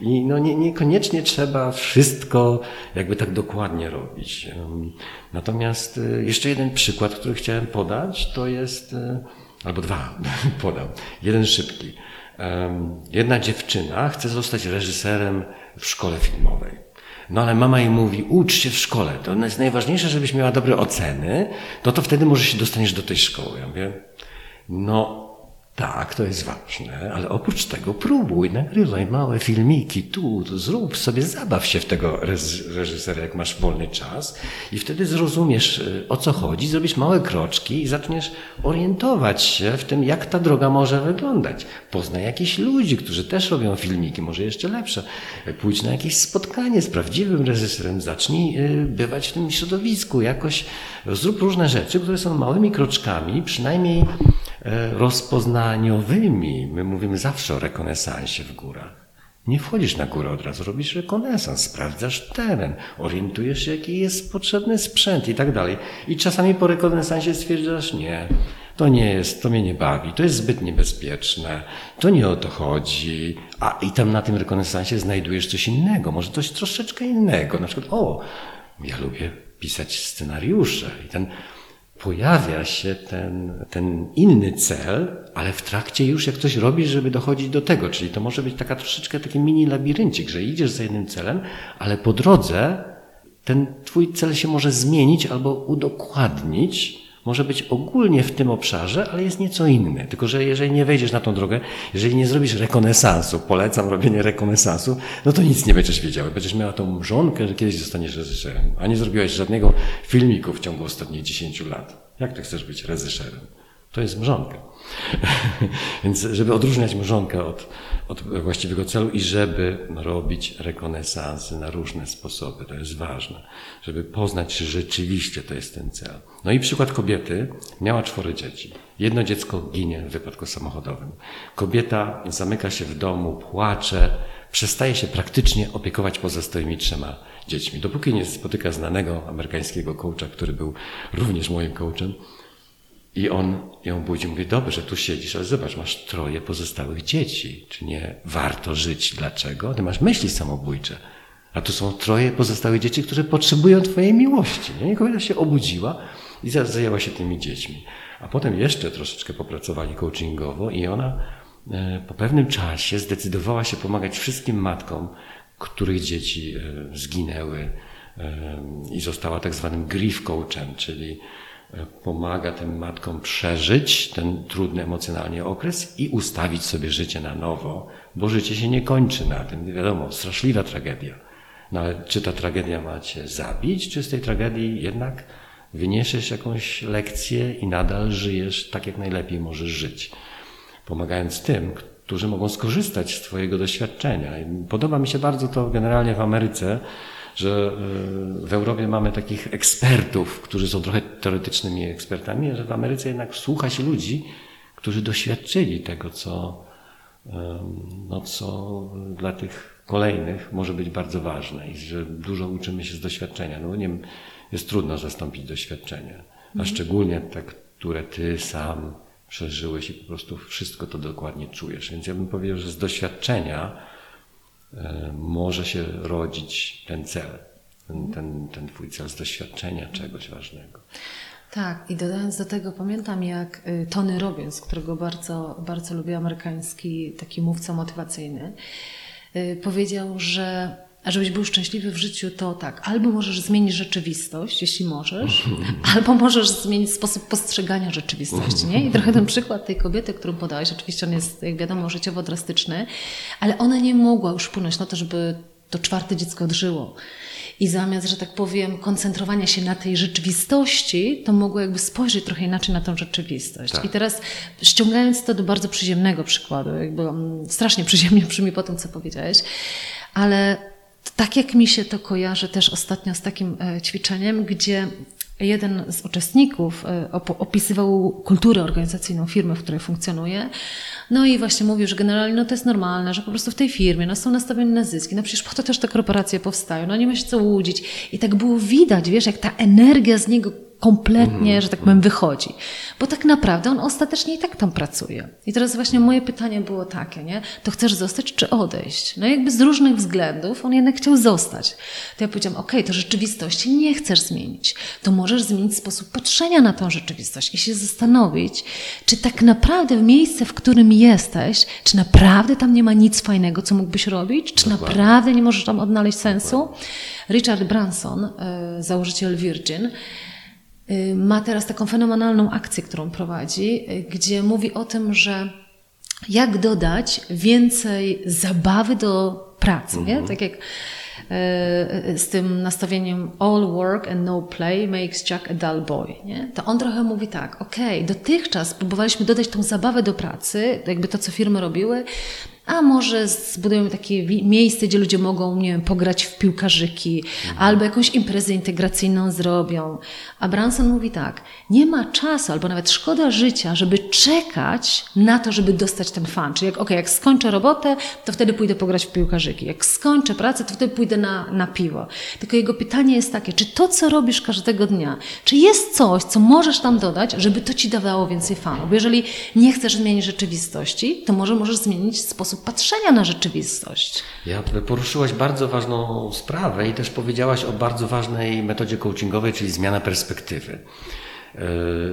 [SPEAKER 2] i no nie, niekoniecznie trzeba wszystko jakby tak dokładnie robić. Natomiast e, jeszcze jeden przykład, który chciałem podać, to jest, e, albo dwa *laughs* podam. Jeden szybki. Jedna dziewczyna chce zostać reżyserem w szkole filmowej. No ale mama jej mówi, ucz się w szkole, to jest najważniejsze, żebyś miała dobre oceny, no to wtedy może się dostaniesz do tej szkoły. Ja mówię, no tak, to jest ważne, ale oprócz tego próbuj, nagrywaj małe filmiki tu, zrób sobie, zabaw się w tego reżysera, jak masz wolny czas i wtedy zrozumiesz, y, o co chodzi, zrobisz małe kroczki i zaczniesz orientować się w tym, jak ta droga może wyglądać. Poznaj jakichś ludzi, którzy też robią filmiki, może jeszcze lepsze. Pójdź na jakieś spotkanie z prawdziwym reżyserem, zacznij y, bywać w tym środowisku, jakoś zrób różne rzeczy, które są małymi kroczkami, przynajmniej rozpoznaniowymi. My mówimy zawsze o rekonesansie w górach. Nie wchodzisz na górę od razu, robisz rekonesans, sprawdzasz teren, orientujesz się, jaki jest potrzebny sprzęt i tak dalej. I czasami po rekonesansie stwierdzasz, nie, to nie jest, to mnie nie bawi, to jest zbyt niebezpieczne, to nie o to chodzi. A i tam na tym rekonesansie znajdujesz coś innego, może coś troszeczkę innego. Na przykład, o, ja lubię pisać scenariusze i ten pojawia się ten, ten inny cel, ale w trakcie już jak coś robisz, żeby dochodzić do tego. Czyli to może być taka troszeczkę taki mini labiryncik, że idziesz za jednym celem, ale po drodze ten twój cel się może zmienić albo udokładnić, może być ogólnie w tym obszarze, ale jest nieco inny. Tylko, że jeżeli nie wejdziesz na tą drogę, jeżeli nie zrobisz rekonesansu, polecam robienie rekonesansu, no to nic nie będziesz wiedział. Będziesz miała tą mrzonkę, że kiedyś zostaniesz reżyserem, a nie zrobiłeś żadnego filmiku w ciągu ostatnich 10 lat. Jak ty chcesz być reżyserem? To jest mrzonka. *laughs* Więc żeby odróżniać mrzonkę od, od właściwego celu i żeby robić rekonesansy na różne sposoby, to jest ważne, żeby poznać, czy rzeczywiście to jest ten cel. No i przykład kobiety miała czworo dzieci. Jedno dziecko ginie w wypadku samochodowym. Kobieta zamyka się w domu, płacze, przestaje się praktycznie opiekować pozostałymi trzema dziećmi. Dopóki nie spotyka znanego amerykańskiego coacha, który był również moim coachem, i on ją budzi, mówi, dobrze, tu siedzisz, ale zobacz, masz troje pozostałych dzieci. Czy nie warto żyć? Dlaczego? Ty masz myśli samobójcze. A tu są troje pozostałe dzieci, które potrzebują Twojej miłości. Nie? I kobieta się obudziła i zajęła się tymi dziećmi. A potem jeszcze troszeczkę popracowali coachingowo i ona e, po pewnym czasie zdecydowała się pomagać wszystkim matkom, których dzieci e, zginęły e, i została tak zwanym grief coachem, czyli pomaga tym matkom przeżyć ten trudny emocjonalnie okres i ustawić sobie życie na nowo, bo życie się nie kończy na tym. Wiadomo, straszliwa tragedia. No ale czy ta tragedia ma cię zabić, czy z tej tragedii jednak wyniesiesz jakąś lekcję i nadal żyjesz tak, jak najlepiej możesz żyć, pomagając tym, którzy mogą skorzystać z Twojego doświadczenia. Podoba mi się bardzo to generalnie w Ameryce, że y, w Europie mamy takich ekspertów, którzy są trochę teoretycznymi ekspertami, że w Ameryce jednak słucha się ludzi, którzy doświadczyli tego, co, no, co dla tych kolejnych może być bardzo ważne i że dużo uczymy się z doświadczenia. No nie jest trudno zastąpić doświadczenie, a mhm. szczególnie te, które ty sam przeżyłeś i po prostu wszystko to dokładnie czujesz. Więc ja bym powiedział, że z doświadczenia może się rodzić ten cel, ten, ten, ten twój cel z doświadczenia czegoś ważnego.
[SPEAKER 1] Tak, i dodając do tego, pamiętam jak y, Tony Robbins, którego bardzo, bardzo lubię, amerykański taki mówca motywacyjny, y, powiedział, że a żebyś był szczęśliwy w życiu, to tak, albo możesz zmienić rzeczywistość, jeśli możesz, *laughs* albo możesz zmienić sposób postrzegania rzeczywistości, nie? I trochę ten przykład tej kobiety, którą podałeś, oczywiście on jest, jak wiadomo, życiowo drastyczny, ale ona nie mogła już wpłynąć na to, żeby to czwarte dziecko odżyło. I zamiast, że tak powiem, koncentrowania się na tej rzeczywistości, to mogło jakby spojrzeć trochę inaczej na tą rzeczywistość. Tak. I teraz ściągając to do bardzo przyziemnego przykładu, jakby mm, strasznie przyziemnie brzmi po tym, co powiedziałeś, ale tak jak mi się to kojarzy też ostatnio z takim e, ćwiczeniem, gdzie jeden z uczestników e, opisywał kulturę organizacyjną firmy, w której funkcjonuje. No i właśnie mówił, że generalnie no to jest normalne, że po prostu w tej firmie no są nastawione na zyski. No przecież po to też te korporacje powstają. No nie ma się co łudzić. I tak było widać, wiesz, jak ta energia z niego kompletnie, mm, że tak powiem, wychodzi. Bo tak naprawdę on ostatecznie i tak tam pracuje. I teraz właśnie moje pytanie było takie, nie? To chcesz zostać czy odejść? No jakby z różnych względów on jednak chciał zostać. To ja powiedziałam, okej, okay, to rzeczywistości nie chcesz zmienić. To możesz zmienić sposób patrzenia na tą rzeczywistość i się zastanowić, czy tak naprawdę w miejsce, w którym jesteś, czy naprawdę tam nie ma nic fajnego, co mógłbyś robić? Czy Dokładnie. naprawdę nie możesz tam odnaleźć sensu? Dokładnie. Richard Branson, y, założyciel Virgin, Y, ma teraz taką fenomenalną akcję, którą prowadzi, y, gdzie mówi o tym, że jak dodać więcej zabawy do pracy. Nie? Mhm. Tak jak z tym nastawieniem all work and no play makes Jack a dull boy. Nie? To on trochę mówi tak, okej, okay, dotychczas próbowaliśmy dodać tą zabawę do pracy, jakby to, co firmy robiły, a może zbudujemy takie miejsce, gdzie ludzie mogą, nie wiem, pograć w piłkarzyki, albo jakąś imprezę integracyjną zrobią. A Branson mówi tak, nie ma czasu, albo nawet szkoda życia, żeby czekać na to, żeby dostać ten fan. Czyli jak, okay, jak skończę robotę, to wtedy pójdę pograć w piłkarzyki. Jak skończę pracę, to wtedy pójdę na, na piwo. Tylko jego pytanie jest takie, czy to, co robisz każdego dnia, czy jest coś, co możesz tam dodać, żeby to ci dawało więcej fanów? Bo jeżeli nie chcesz zmienić rzeczywistości, to może możesz zmienić sposób patrzenia na rzeczywistość.
[SPEAKER 2] Ja poruszyłaś bardzo ważną sprawę i też powiedziałaś o bardzo ważnej metodzie coachingowej, czyli zmiana perspektywy. E,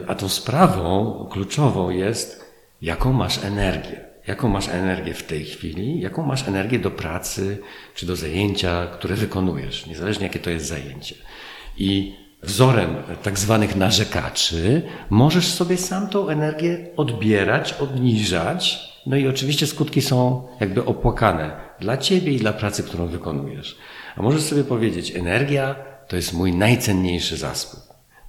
[SPEAKER 2] a tą sprawą kluczową jest, jaką masz energię. Jaką masz energię w tej chwili, jaką masz energię do pracy czy do zajęcia, które wykonujesz, niezależnie jakie to jest zajęcie. I wzorem tak zwanych narzekaczy możesz sobie sam tą energię odbierać, obniżać, no i oczywiście skutki są jakby opłakane dla ciebie i dla pracy, którą wykonujesz. A możesz sobie powiedzieć, energia to jest mój najcenniejszy zasób.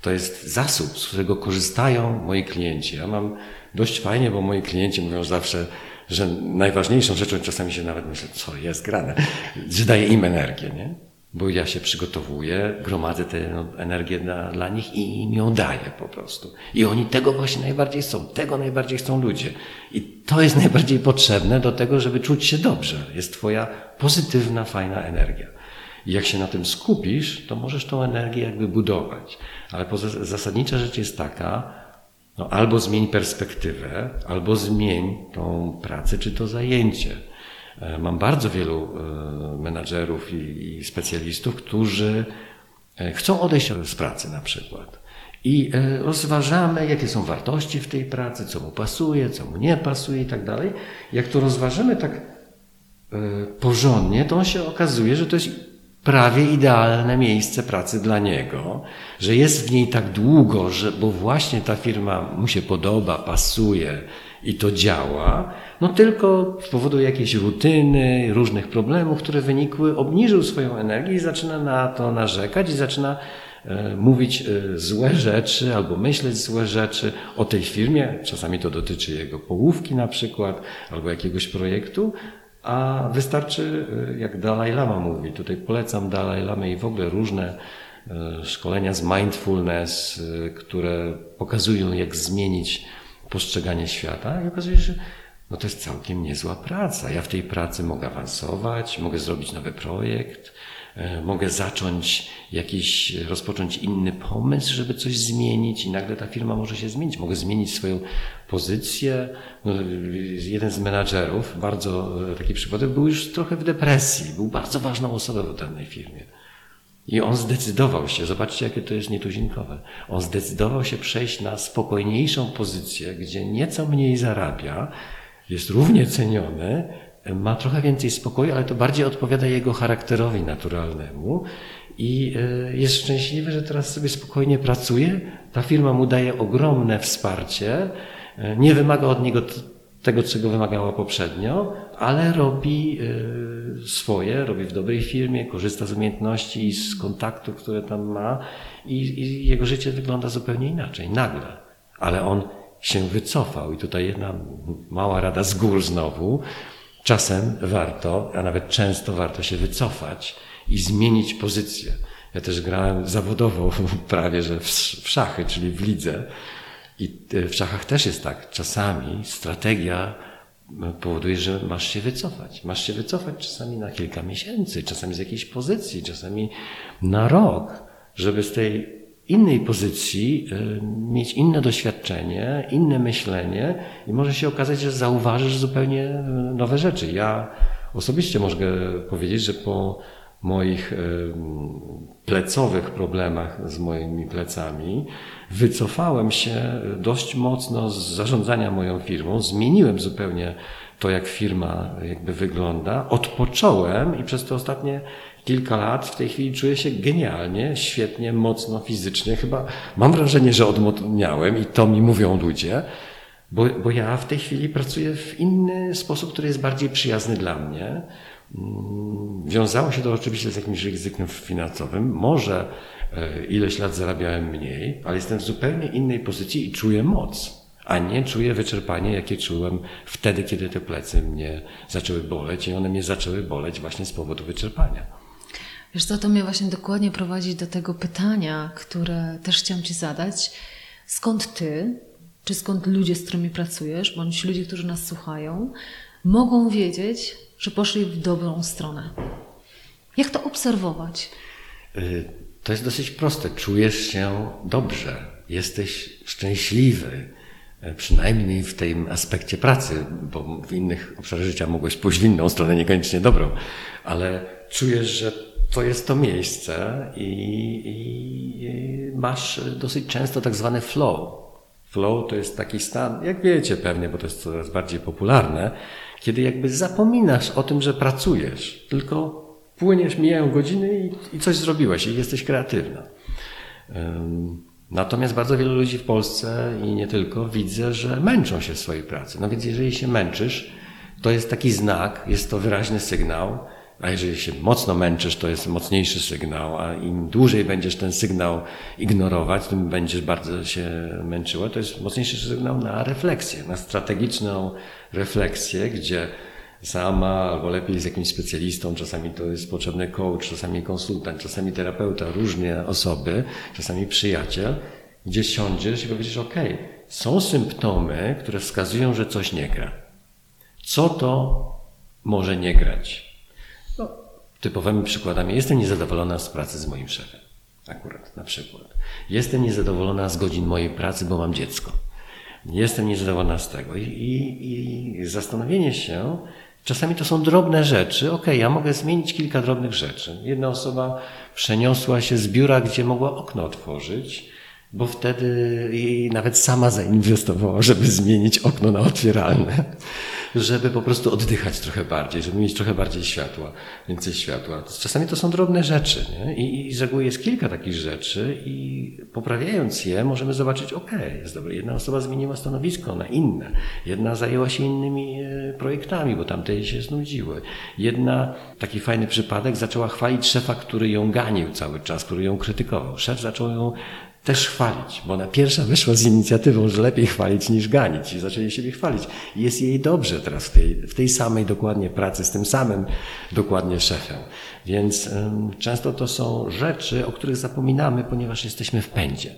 [SPEAKER 2] To jest zasób, z którego korzystają moi klienci. Ja mam dość fajnie, bo moi klienci mówią zawsze, że najważniejszą rzeczą, czasami się nawet myślę, co jest grane, że daje im energię, nie? Bo ja się przygotowuję, gromadzę tę no, energię dla, dla nich i im ją daję po prostu. I oni tego właśnie najbardziej chcą, tego najbardziej chcą ludzie. I to jest najbardziej potrzebne do tego, żeby czuć się dobrze. Jest Twoja pozytywna, fajna energia. I jak się na tym skupisz, to możesz tą energię jakby budować. Ale zasadnicza rzecz jest taka, no albo zmień perspektywę, albo zmień tą pracę czy to zajęcie. E, mam bardzo wielu e, menadżerów i, specjalistów, którzy e, chcą odejść z pracy na przykład. I rozważamy, jakie są wartości w tej pracy, co mu pasuje, co mu nie pasuje i tak dalej. Jak to rozważymy tak porządnie, to się okazuje, że to jest prawie idealne miejsce pracy dla niego, że jest w niej tak długo, że, bo właśnie ta firma mu się podoba, pasuje i to działa, no tylko z powodu jakiejś rutyny, różnych problemów, które wynikły, obniżył swoją energię i zaczyna na to narzekać i zaczyna e, mówić e, złe rzeczy albo myśleć złe rzeczy o tej firmie. Czasami to dotyczy jego połówki na przykład albo jakiegoś projektu, a wystarczy, y, jak Dalai Lama mówi, tutaj polecam Dalai Lama i w ogóle różne szkolenia z mindfulness, które pokazują, jak zmienić postrzeganie świata i okazuje się, że no to jest całkiem niezła praca. Ja w tej pracy mogę awansować, mogę zrobić nowy projekt, E, mogę zacząć jakiś, rozpocząć inny pomysł, żeby coś zmienić i nagle ta firma może się zmienić. Mogę zmienić swoją pozycję. No, jeden z menadżerów, bardzo e, taki przypadek, był już trochę w depresji. Był bardzo ważną osobą w danej firmie. I on zdecydował się, zobaczcie jakie to jest nietuzinkowe, on zdecydował się przejść na spokojniejszą pozycję, gdzie nieco mniej zarabia, jest równie ceniony, ma trochę więcej spokoju, ale to bardziej odpowiada jego charakterowi naturalnemu i e, jest szczęśliwy, że teraz sobie spokojnie pracuje. Ta firma mu daje ogromne wsparcie, e, nie wymaga od niego tego, czego wymagała poprzednio, ale robi e, swoje, robi w dobrej firmie, korzysta z umiejętności i z kontaktów, które tam ma i, i jego życie wygląda zupełnie inaczej, nagle. Ale on się wycofał i tutaj jedna mała rada z gór znowu, Czasem warto, a nawet często warto się wycofać i zmienić pozycję. Ja też grałem zawodowo *laughs* prawie, że w szachy, czyli w lidze. I e, w szachach też jest tak. Czasami strategia e, powoduje, że masz się wycofać. Masz się wycofać czasami na kilka miesięcy, czasami z jakiejś pozycji, czasami na rok, żeby z tej innej pozycji, y, mieć inne doświadczenie, inne myślenie i może się okazać, że zauważysz zupełnie nowe rzeczy. Ja osobiście mogę powiedzieć, że po moich plecowych problemach z moimi plecami wycofałem się dość mocno z zarządzania moją firmą, zmieniłem zupełnie to, jak firma jakby wygląda, odpocząłem i przez te ostatnie kilka lat, w tej chwili czuję się genialnie, świetnie, mocno, fizycznie. Chyba mam wrażenie, że odmodniałem i to mi mówią ludzie, bo, bo ja w tej chwili pracuję w inny sposób, który jest bardziej przyjazny dla mnie. Wiązało się to oczywiście z jakimś ryzykiem finansowym. Może e, ileś lat zarabiałem mniej, ale jestem w zupełnie innej pozycji i czuję moc. a nie czuję wyczerpanie, jakie czułem wtedy, kiedy te plecy mnie zaczęły boleć i one mnie zaczęły boleć właśnie z powodu wyczerpania.
[SPEAKER 1] Wiesz co, to mnie właśnie dokładnie prowadzi do tego pytania, które też chciałam Ci zadać. Skąd Ty, czy skąd ludzie, z którymi pracujesz, bądź ludzie, którzy nas słuchają, mogą wiedzieć, że poszli w dobrą stronę? Jak to obserwować?
[SPEAKER 2] Y, to jest dosyć proste. Czujesz się dobrze, jesteś szczęśliwy, y, przynajmniej w tym aspekcie pracy, bo w innych obszarach życia mogłeś pójść w inną stronę, niekoniecznie dobrą, ale czujesz, że to jest to miejsce i, i masz dosyć często tak zwany flow. Flow to jest taki stan, jak wiecie pewnie, bo to jest coraz bardziej popularne, kiedy jakby zapominasz o tym, że pracujesz, tylko płyniesz, mijają godziny i, i coś zrobiłeś i jesteś kreatywna. Natomiast bardzo wielu ludzi w Polsce i nie tylko widzę, że męczą się w swojej pracy. No więc jeżeli się męczysz, to jest taki znak, jest to wyraźny sygnał, a jeżeli się mocno męczysz, to jest mocniejszy sygnał, a im dłużej będziesz ten sygnał ignorować, tym będziesz bardzo się męczyła. To jest mocniejszy sygnał na refleksję, na strategiczną refleksję, gdzie sama, albo lepiej z jakimś specjalistą, czasami to jest potrzebny coach, czasami konsultant, czasami terapeuta, różne osoby, czasami przyjaciel, gdzie siądziesz i powiesz, ok, są symptomy, które wskazują, że coś nie gra. Co to może nie grać? Typowymi przykładami, jestem niezadowolona z pracy z moim szefem. Akurat, na przykład. Jestem niezadowolona z godzin mojej pracy, bo mam dziecko. Jestem niezadowolona z tego. I, i, i zastanowienie się, Czasami to są drobne rzeczy. Ok, ja mogę zmienić kilka drobnych rzeczy. Jedna osoba przeniosła się z biura, gdzie mogła okno otworzyć, bo wtedy jej nawet sama zainwestowała, żeby zmienić okno na otwieralne żeby po prostu oddychać trochę bardziej, żeby mieć trochę bardziej światła, więcej światła. Czasami to są drobne rzeczy nie? I, i z reguły jest kilka takich rzeczy i poprawiając je możemy zobaczyć, ok, jest dobre. Jedna osoba zmieniła stanowisko na inne, jedna zajęła się innymi e, projektami, bo tamte się znudziły. Jedna, taki fajny przypadek, zaczęła chwalić szefa, który ją ganił cały czas, który ją krytykował. Szef zaczął ją też chwalić, bo ona pierwsza wyszła z inicjatywą, że lepiej chwalić niż ganić i zaczęli siebie chwalić. Jest jej dobrze teraz w tej, w tej samej dokładnie pracy, z tym samym dokładnie szefem. Więc um, często to są rzeczy, o których zapominamy, ponieważ jesteśmy w pędzie.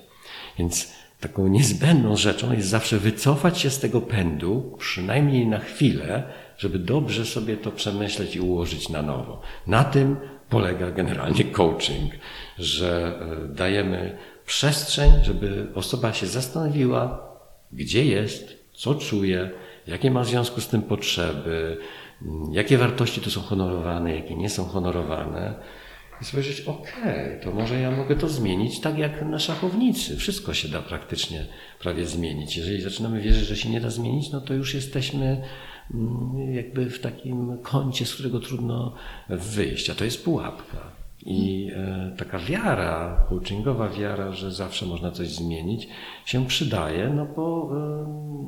[SPEAKER 2] Więc taką niezbędną rzeczą jest zawsze wycofać się z tego pędu, przynajmniej na chwilę, żeby dobrze sobie to przemyśleć i ułożyć na nowo. Na tym polega generalnie coaching, że e, dajemy przestrzeń, żeby osoba się zastanowiła, gdzie jest, co czuje, jakie ma w związku z tym potrzeby, jakie wartości tu są honorowane, jakie nie są honorowane. I spojrzeć, okej, okay, to może ja mogę to zmienić tak jak na szachownicy. Wszystko się da praktycznie prawie zmienić. Jeżeli zaczynamy wierzyć, że się nie da zmienić, no to już jesteśmy mm, jakby w takim kącie, z którego trudno wyjść, a to jest pułapka. I e, taka wiara, coachingowa wiara, że zawsze można coś zmienić, się przydaje, no bo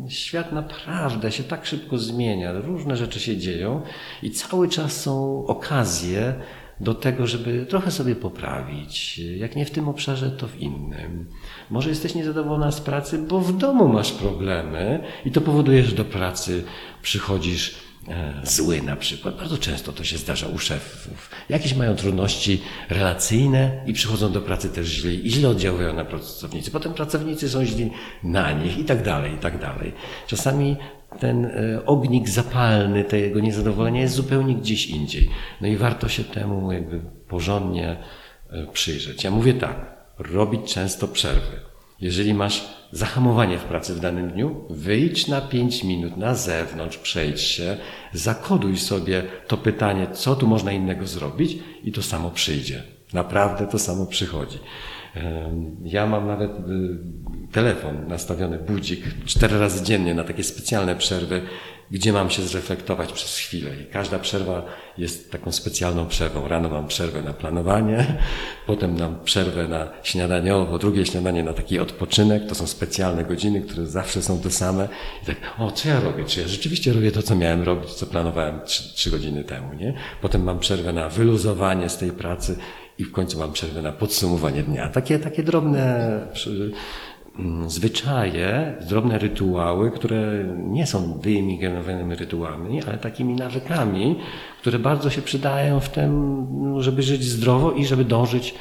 [SPEAKER 2] e, świat naprawdę się tak szybko zmienia, różne rzeczy się dzieją i cały czas są okazje do tego, żeby trochę sobie poprawić. Jak nie w tym obszarze, to w innym. Może jesteś niezadowolona z pracy, bo w domu masz problemy i to powoduje, że do pracy przychodzisz zły na przykład. Bardzo często to się zdarza u szefów. Jakieś mają trudności relacyjne i przychodzą do pracy też źli i źle oddziałują na pracownicy. Potem pracownicy są źli na nich i tak dalej, i tak dalej. Czasami ten e, ognik zapalny tego niezadowolenia jest zupełnie gdzieś indziej. No i warto się temu jakby porządnie e, przyjrzeć. Ja mówię tak, robić często przerwy. Jeżeli masz zahamowanie w pracy w danym dniu, wyjdź na 5 minut na zewnątrz, przejdź się, zakoduj sobie to pytanie, co tu można innego zrobić i to samo przyjdzie. Naprawdę to samo przychodzi. Ja mam nawet y, telefon nastawiony, budzik, cztery razy dziennie na takie specjalne przerwy, gdzie mam się zreflektować przez chwilę. I każda przerwa jest taką specjalną przerwą. Rano mam przerwę na planowanie, *laughs* potem mam przerwę na śniadaniowo, drugie śniadanie na taki odpoczynek. To są specjalne godziny, które zawsze są te same. I tak, o, co ja robię? Czy ja rzeczywiście robię to, co miałem robić, co planowałem trzy, godziny temu, nie? Potem mam przerwę na wyluzowanie z tej pracy i w końcu mam przerwę na podsumowanie dnia. Takie, takie drobne zwyczaje, drobne rytuały, które nie są wyimigrowanymi rytuałami, ale takimi nawykami, które bardzo się przydają w tym, żeby żyć zdrowo i żeby dążyć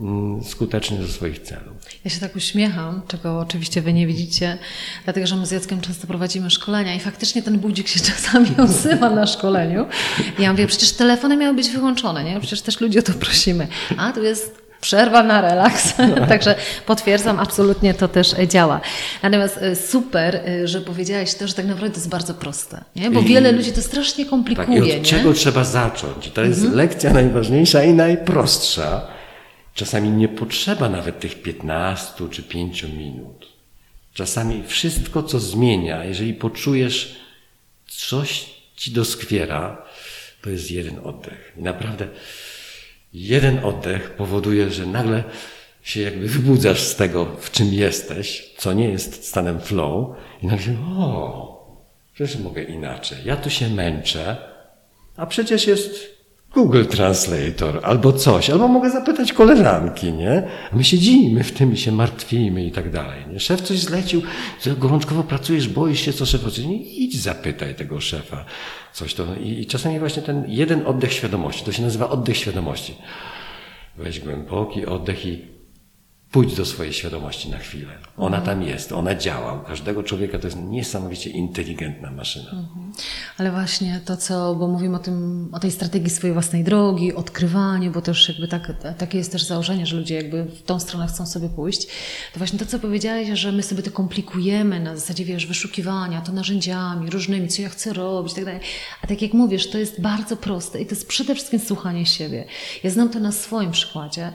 [SPEAKER 2] mm, skutecznie do swoich celów.
[SPEAKER 1] Ja się tak uśmiecham, czego oczywiście wy nie widzicie, dlatego że my z Jackiem często prowadzimy szkolenia i faktycznie ten budzik się *laughs* czasami odzywa na szkoleniu. Ja mówię, przecież telefony miały być wyłączone, nie? Przecież też ludzi o to prosimy. A tu jest przerwa na relaks. *laughs* Także potwierdzam, absolutnie to też działa. Natomiast e, super, e, że powiedziałeś to, że tak naprawdę to jest bardzo proste, nie? bo I, wiele ludzi to strasznie komplikuje. Tak,
[SPEAKER 2] I od
[SPEAKER 1] nie?
[SPEAKER 2] czego trzeba zacząć? To jest mhm. lekcja najważniejsza i najprostsza. Czasami nie potrzeba nawet tych 15 czy 5 minut. Czasami wszystko, co zmienia, jeżeli poczujesz coś ci doskwiera, to jest jeden oddech. I naprawdę jeden oddech powoduje, że nagle się jakby wybudzasz z tego, w czym jesteś, co nie jest stanem flow i nagle się, o, przecież mogę inaczej. Ja tu się męczę, a przecież jest Google Translator albo coś, albo mogę zapytać koleżanki, nie? A my siedzimy w tym i się martwimy i tak dalej, nie? Szef coś zlecił, gorączkowo pracujesz, boisz się, co szef nie Idź zapytaj tego szefa coś to. I, I czasami właśnie ten jeden oddech świadomości, to się nazywa oddech świadomości. Weź głęboki oddech i Pójdź do swojej świadomości na chwilę. Ona tam jest, ona działa. U każdego człowieka to jest niesamowicie inteligentna maszyna. Mhm.
[SPEAKER 1] Ale właśnie to, co, bo mówimy o, tym, o tej strategii swojej własnej drogi, odkrywaniu, bo też jakby tak, takie jest też założenie, że ludzie jakby w tą stronę chcą sobie pójść. To właśnie to, co powiedziałeś, że my sobie to komplikujemy na zasadzie, wiesz, wyszukiwania, to narzędziami różnymi, co ja chcę robić i tak dalej. A tak jak mówisz, to jest bardzo proste i to jest przede wszystkim słuchanie siebie. Ja znam to na swoim przykładzie,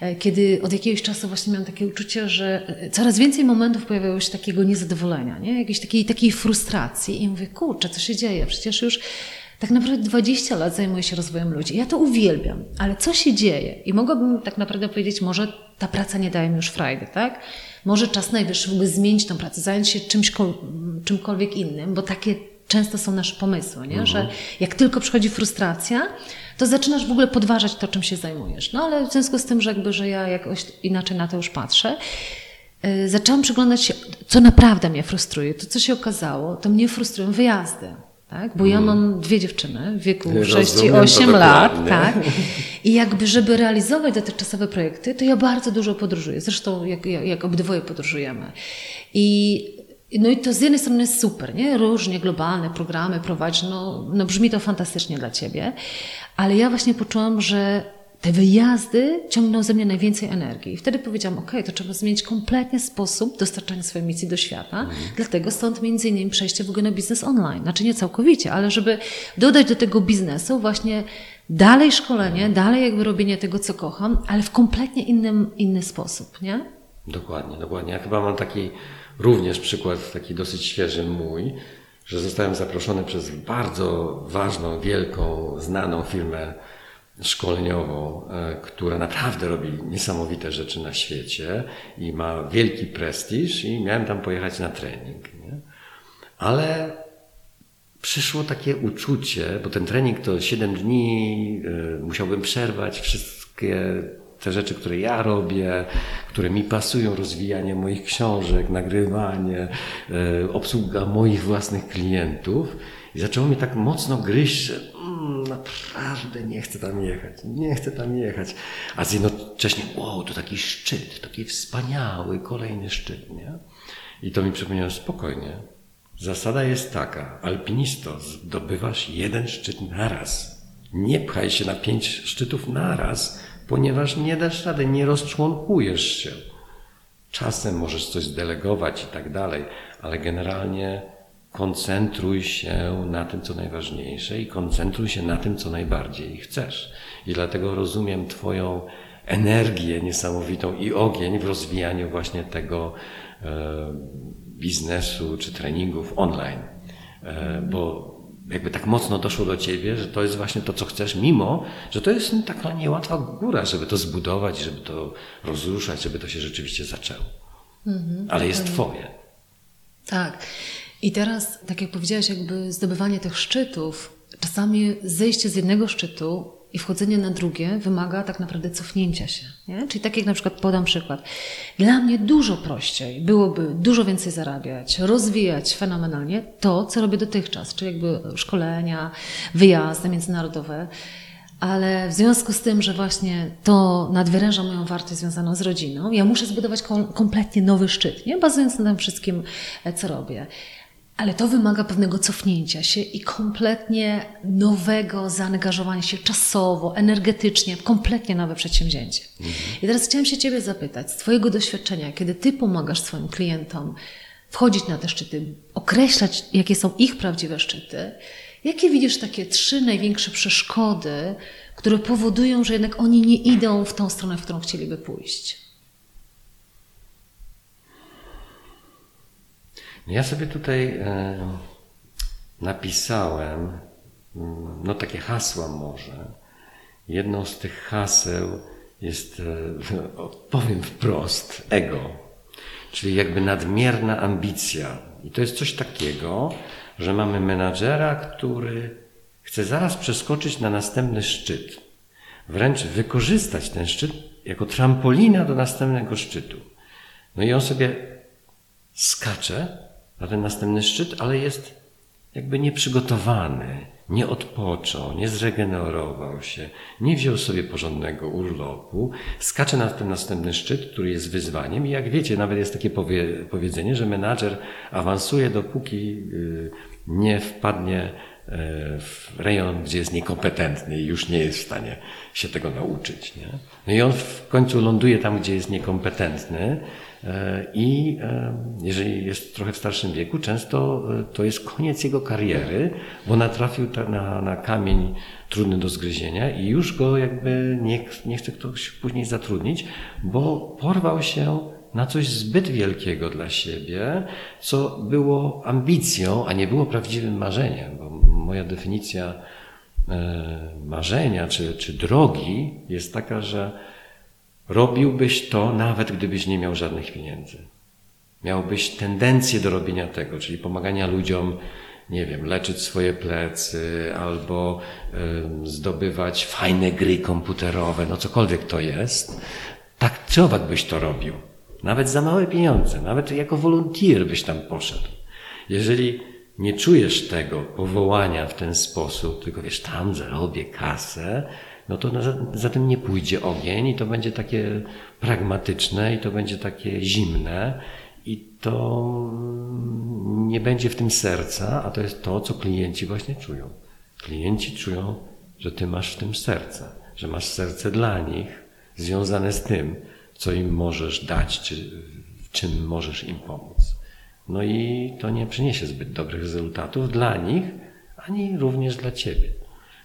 [SPEAKER 1] e, kiedy od jakiegoś czasu właśnie właśnie miałam takie uczucie, że coraz więcej momentów pojawiało się takiego niezadowolenia, nie? jakiejś takiej, takiej frustracji i mówię, kurczę, co się dzieje? Przecież już tak naprawdę 20 lat zajmuję się rozwojem ludzi. Ja to uwielbiam, ale co się dzieje? I mogłabym tak naprawdę powiedzieć, może ta praca nie daje mi już frajdy, tak? Może czas najwyższy by zmienić tą pracę, zająć się czymś, czymkolwiek innym, bo takie często są nasze pomysły, nie? Mhm. że jak tylko przychodzi frustracja, to zaczynasz w ogóle podważać to, czym się zajmujesz. No ale w związku z tym, że jakby, że ja jakoś inaczej na to już patrzę, yy, zaczęłam przyglądać się, co naprawdę mnie frustruje. To, co się okazało, to mnie frustrują wyjazdy. Tak? Bo ja mhm. mam dwie dziewczyny w wieku 6 i 8 lat. Tak? I jakby, żeby realizować dotychczasowe projekty, to ja bardzo dużo podróżuję. Zresztą jak, jak, jak obydwoje podróżujemy. I no i to z jednej strony jest super, nie? Różnie globalne programy prowadzić, no, no brzmi to fantastycznie dla ciebie, ale ja właśnie poczułam, że te wyjazdy ciągną ze mnie najwięcej energii. I wtedy powiedziałam, ok, to trzeba zmienić kompletnie sposób dostarczania swojej misji do świata. Mhm. Dlatego stąd między innymi przejście w ogóle na biznes online. Znaczy nie całkowicie, ale żeby dodać do tego biznesu właśnie dalej szkolenie, dalej jakby robienie tego, co kocham, ale w kompletnie innym, inny sposób, nie?
[SPEAKER 2] Dokładnie, dokładnie. Ja chyba mam taki również przykład taki dosyć świeży mój, że zostałem zaproszony przez bardzo ważną, wielką, znaną firmę szkoleniową, e, która naprawdę robi niesamowite rzeczy na świecie i ma wielki prestiż i miałem tam pojechać na trening. Nie? Ale przyszło takie uczucie, bo ten trening to 7 dni, e, musiałbym przerwać wszystkie te rzeczy, które ja robię, które mi pasują, rozwijanie moich książek, nagrywanie, e, obsługa moich własnych klientów. I zaczęło mnie tak mocno gryźć, że mm, naprawdę nie chcę tam jechać, nie chcę tam jechać. A jednocześnie, wow, to taki szczyt, taki wspaniały kolejny szczyt, nie? I to mi przypomniało, spokojnie. Zasada jest taka, alpinisto, zdobywasz jeden szczyt naraz. Nie pchaj się na pięć szczytów naraz, ponieważ nie dasz rady, nie rozczłonkujesz się. Czasem możesz coś delegować i tak dalej, ale generalnie koncentruj się na tym, co najważniejsze i koncentruj się na tym, co najbardziej chcesz. I dlatego rozumiem Twoją energię niesamowitą i ogień w rozwijaniu właśnie tego e, biznesu czy treningów online. E, bo jakby tak mocno doszło do ciebie, że to jest właśnie to, co chcesz, mimo, że to jest taka niełatwa góra, żeby to zbudować, żeby to rozruszać, żeby to się rzeczywiście zaczęło. Mhm, Ale jest twoje.
[SPEAKER 1] Tak. I teraz, tak jak powiedziałaś, jakby zdobywanie tych szczytów, czasami zejście z jednego szczytu i wchodzenie na drugie wymaga tak naprawdę cofnięcia się. Nie? Czyli tak jak na przykład podam przykład. Dla mnie dużo prościej byłoby dużo więcej zarabiać, rozwijać fenomenalnie to, co robię dotychczas, czyli jakby szkolenia, wyjazdy międzynarodowe. Ale w związku z tym, że właśnie to nadwyręża moją wartość związaną z rodziną, ja muszę zbudować kompletnie nowy szczyt, nie? bazując na tym wszystkim, e, co robię. Ale to wymaga pewnego cofnięcia się i kompletnie nowego zaangażowania się czasowo, energetycznie kompletnie nowe przedsięwzięcie. Mhm. I teraz chciałam się Ciebie zapytać, z Twojego doświadczenia, kiedy Ty pomagasz swoim klientom wchodzić na te szczyty, określać, jakie są ich prawdziwe szczyty, jakie widzisz takie trzy największe przeszkody, które powodują, że jednak oni nie idą w tą stronę, w którą chcieliby pójść?
[SPEAKER 2] Ja sobie tutaj e, napisałem, mm, no takie hasła może. Jedną z tych haseł jest, e, *laughs* powiem wprost, ego, czyli jakby nadmierna ambicja. I to jest coś takiego, że mamy menadżera, który chce zaraz przeskoczyć na następny szczyt. Wręcz wykorzystać ten szczyt jako trampolina do następnego szczytu. No i on sobie skacze na ten następny szczyt, ale jest jakby nieprzygotowany, nie odpoczął, nie zregenerował się, nie wziął sobie porządnego urlopu, skacze na ten następny szczyt, który jest wyzwaniem i jak wiecie, nawet jest takie powie, powiedzenie, że menadżer awansuje dopóki y, nie wpadnie y, w rejon, gdzie jest niekompetentny i już nie jest w stanie się tego nauczyć. Nie? No i on w końcu ląduje tam, gdzie jest niekompetentny, I e, jeżeli jest trochę w starszym wieku, często e, to jest koniec jego kariery, bo natrafił na, na kamień trudny do zgryzienia i już go jakby nie, nie chce ktoś później zatrudnić, bo porwał się na coś zbyt wielkiego dla siebie, co było ambicją, a nie było prawdziwym marzeniem, bo moja definicja marzenia czy, czy drogi jest taka, że Robiłbyś to nawet gdybyś nie miał żadnych pieniędzy. Miałbyś tendencję do robienia tego, czyli pomagania ludziom, nie wiem, leczyć swoje plecy albo y, zdobywać fajne gry komputerowe, no cokolwiek to jest. Tak czy owak byś to robił. Nawet za małe pieniądze, nawet jako volunteer byś tam poszedł. Jeżeli nie czujesz tego powołania w ten sposób, tylko wiesz, tam zarobię kasę, no to za, za tym nie pójdzie ogień i to będzie takie pragmatyczne i to będzie takie zimne i to nie będzie w tym serca, a to jest to, co klienci właśnie czują. Klienci czują, że ty masz w tym serce, że masz serce dla nich związane z tym, co im możesz dać, czy czym możesz im pomóc. No i to nie przyniesie zbyt dobrych rezultatów dla nich, ani również dla ciebie.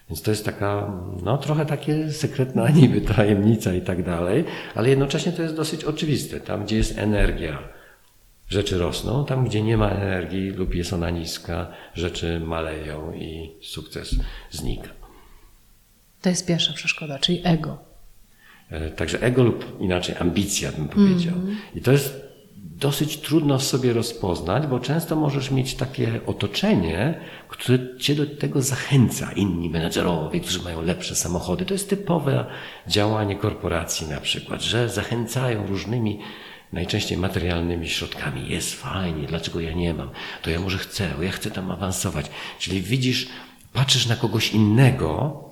[SPEAKER 2] Więc to jest taka, no trochę takie sekretna *laughs* niby tajemnica i tak dalej, ale jednocześnie to jest dosyć oczywiste. Tam, gdzie jest energia, rzeczy rosną, tam, gdzie nie ma energii lub jest ona niska, rzeczy maleją i sukces znika.
[SPEAKER 1] To jest pierwsza przeszkoda, czyli ego.
[SPEAKER 2] E, także ego lub inaczej ambicja, bym powiedział. Mm -hmm. I to jest dosyć trudno sobie rozpoznać, bo często możesz mieć takie otoczenie, które cię do tego zachęca. Inni menedżerowie, którzy mają lepsze samochody. To jest typowe działanie korporacji na przykład, że zachęcają różnymi najczęściej materialnymi środkami. Jest fajnie, dlaczego ja nie mam? To ja może chcę, ja chcę tam awansować. Czyli widzisz, patrzysz na kogoś innego,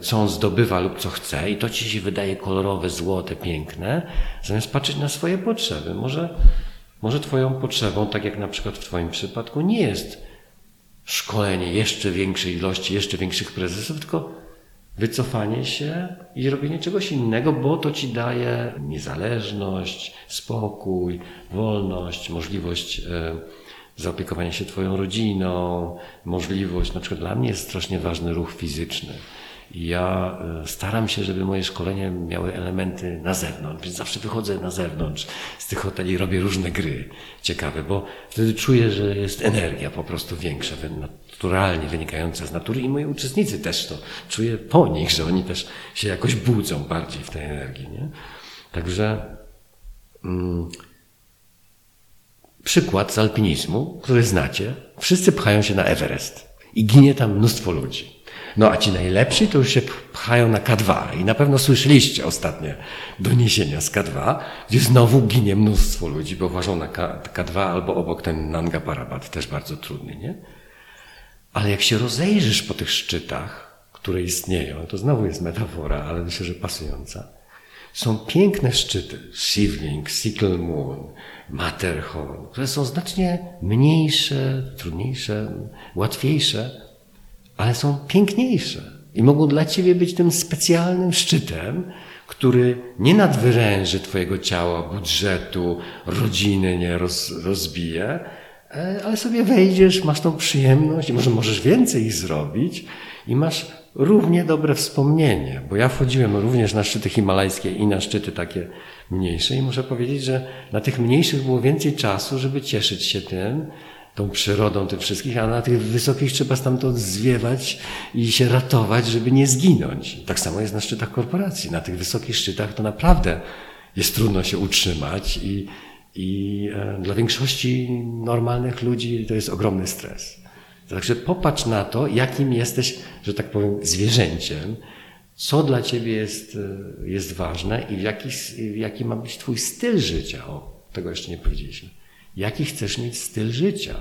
[SPEAKER 2] co on zdobywa lub co chce i to ci się wydaje kolorowe, złote, piękne, zamiast patrzeć na swoje potrzeby. Może, może twoją potrzebą, tak jak na przykład w twoim przypadku, nie jest szkolenie jeszcze większej ilości, jeszcze większych prezesów, tylko wycofanie się i robienie czegoś innego, bo to ci daje niezależność, spokój, wolność, możliwość e, zaopiekowania się Twoją rodziną, możliwość, na przykład dla mnie jest strasznie ważny ruch fizyczny. Ja e, staram się, żeby moje szkolenia miały elementy na zewnątrz, więc zawsze wychodzę na zewnątrz z tych hoteli, robię różne gry ciekawe, bo wtedy czuję, że jest energia po prostu większa, naturalnie wynikająca z natury i moi uczestnicy też to czuję po nich, że oni też się jakoś budzą bardziej w tej energii. Nie? Także mm, przykład z alpinizmu, który znacie, wszyscy pchają się na Everest. i ginie tam mnóstwo ludzi. No a ci najlepsi to już się pchają na K2 i na pewno słyszeliście ostatnie doniesienia z K2, gdzie znowu ginie mnóstwo ludzi, bo włażą na K2 albo obok ten Nanga Parbat, też bardzo trudny, nie? Ale jak się rozejrzysz po tych szczytach, które istnieją, to znowu jest metafora, ale myślę, że pasująca. Są piękne szczyty, Shivling, Sickle Moon, Matterhorn, które są znacznie mniejsze, trudniejsze, łatwiejsze, ale są piękniejsze i mogą dla ciebie być tym specjalnym szczytem, który nie nadwyręży twojego ciała, budżetu, rodziny nie roz, rozbije, e, ale sobie wejdziesz, masz tą przyjemność i może możesz więcej ich zrobić i masz równie dobre wspomnienie, bo ja wchodziłem również na szczyty himalajskie i na szczyty takie mniejsze i muszę powiedzieć, że na tych mniejszych było więcej czasu, żeby cieszyć się tym, tą przyrodą tych wszystkich, a na tych wysokich trzeba stamtąd zwiewać i się ratować, żeby nie zginąć. Tak samo jest na szczytach korporacji. Na tych wysokich szczytach to naprawdę jest trudno się utrzymać i, i e, dla większości normalnych ludzi to jest ogromny stres. Także popatrz na to, jakim jesteś, że tak powiem, zwierzęciem, co dla ciebie jest, e, jest ważne i w jaki, jaki ma być twój styl życia. O, tego jeszcze nie powiedzieliśmy. Jaki chcesz mieć styl życia?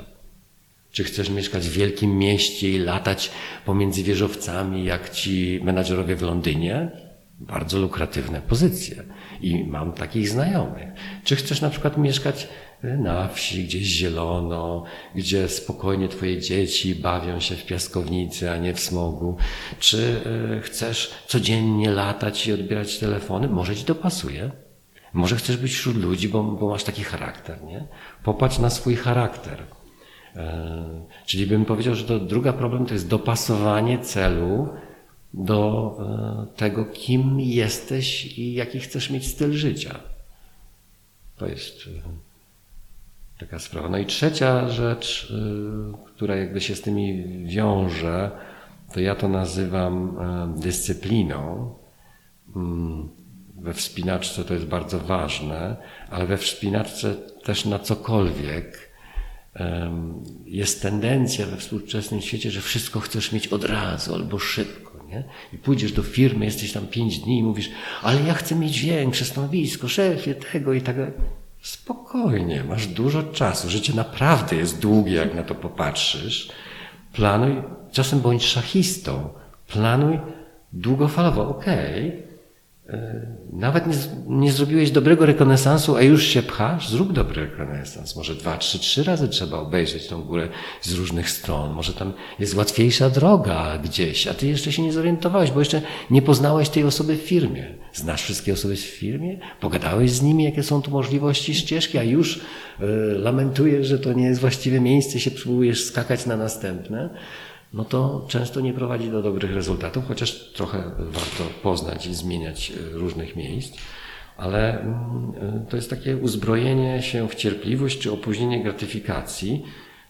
[SPEAKER 2] Czy chcesz mieszkać w wielkim mieście i latać pomiędzy wieżowcami, jak ci menadżerowie w Londynie? Bardzo lukratywne pozycje. I mam takich znajomych. Czy chcesz na przykład mieszkać na wsi, gdzieś zielono, gdzie spokojnie twoje dzieci bawią się w piaskownicy, a nie w smogu? Czy e, chcesz codziennie latać i odbierać telefony? Może ci to pasuje? Może chcesz być wśród ludzi, bo, bo masz taki charakter, nie? Popatrz na swój charakter. E, czyli bym powiedział, że to druga problem to jest dopasowanie celu do e, tego, kim jesteś i jaki chcesz mieć styl życia. To jest e, taka sprawa. No i trzecia rzecz, która jakby się z tymi wiąże, to ja to nazywam dyscypliną. We wspinaczce to jest bardzo ważne, ale we wspinaczce też na cokolwiek jest tendencja we współczesnym świecie, że wszystko chcesz mieć od razu albo szybko. Nie? I pójdziesz do firmy, jesteś tam pięć dni i mówisz, ale ja chcę mieć większe stanowisko, szefie tego i tak dalej. Spokojnie, masz dużo czasu. Życie naprawdę jest długie, jak na to popatrzysz. Planuj, czasem bądź szachistą. Planuj długofalowo. Okej, okay, nawet nie, nie, zrobiłeś dobrego rekonesansu, a już się pchasz, zrób dobry rekonesans. Może dwa, trzy, trzy razy trzeba obejrzeć tą górę z różnych stron. Może tam jest łatwiejsza droga gdzieś, a ty jeszcze się nie zorientowałeś, bo jeszcze nie poznałeś tej osoby w firmie. Znasz wszystkie osoby w firmie? Pogadałeś z nimi, jakie są tu możliwości ścieżki, a już y, lamentujesz, że to nie jest właściwe miejsce, się próbujesz skakać na następne no to często nie prowadzi do dobrych rezultatów, chociaż trochę warto poznać i zmieniać e, różnych miejsc. Ale mm, e, to jest takie uzbrojenie się w cierpliwość czy opóźnienie gratyfikacji,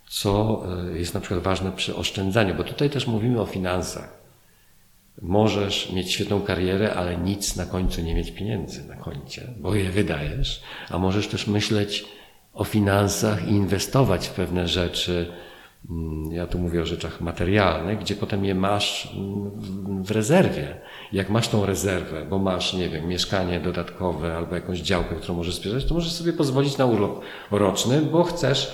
[SPEAKER 2] co e, jest na przykład ważne przy oszczędzaniu, bo tutaj też mówimy o finansach. Możesz mieć świetną karierę, ale nic na końcu nie mieć pieniędzy na koncie, bo je wydajesz, a możesz też myśleć o finansach i inwestować w pewne rzeczy, ja tu mówię o rzeczach materialnych, gdzie potem je masz mm, w rezerwie. Jak masz tą rezerwę, bo masz, nie wiem, mieszkanie dodatkowe albo jakąś działkę, którą możesz sprzedać, to możesz sobie pozwolić na urlop roczny, bo chcesz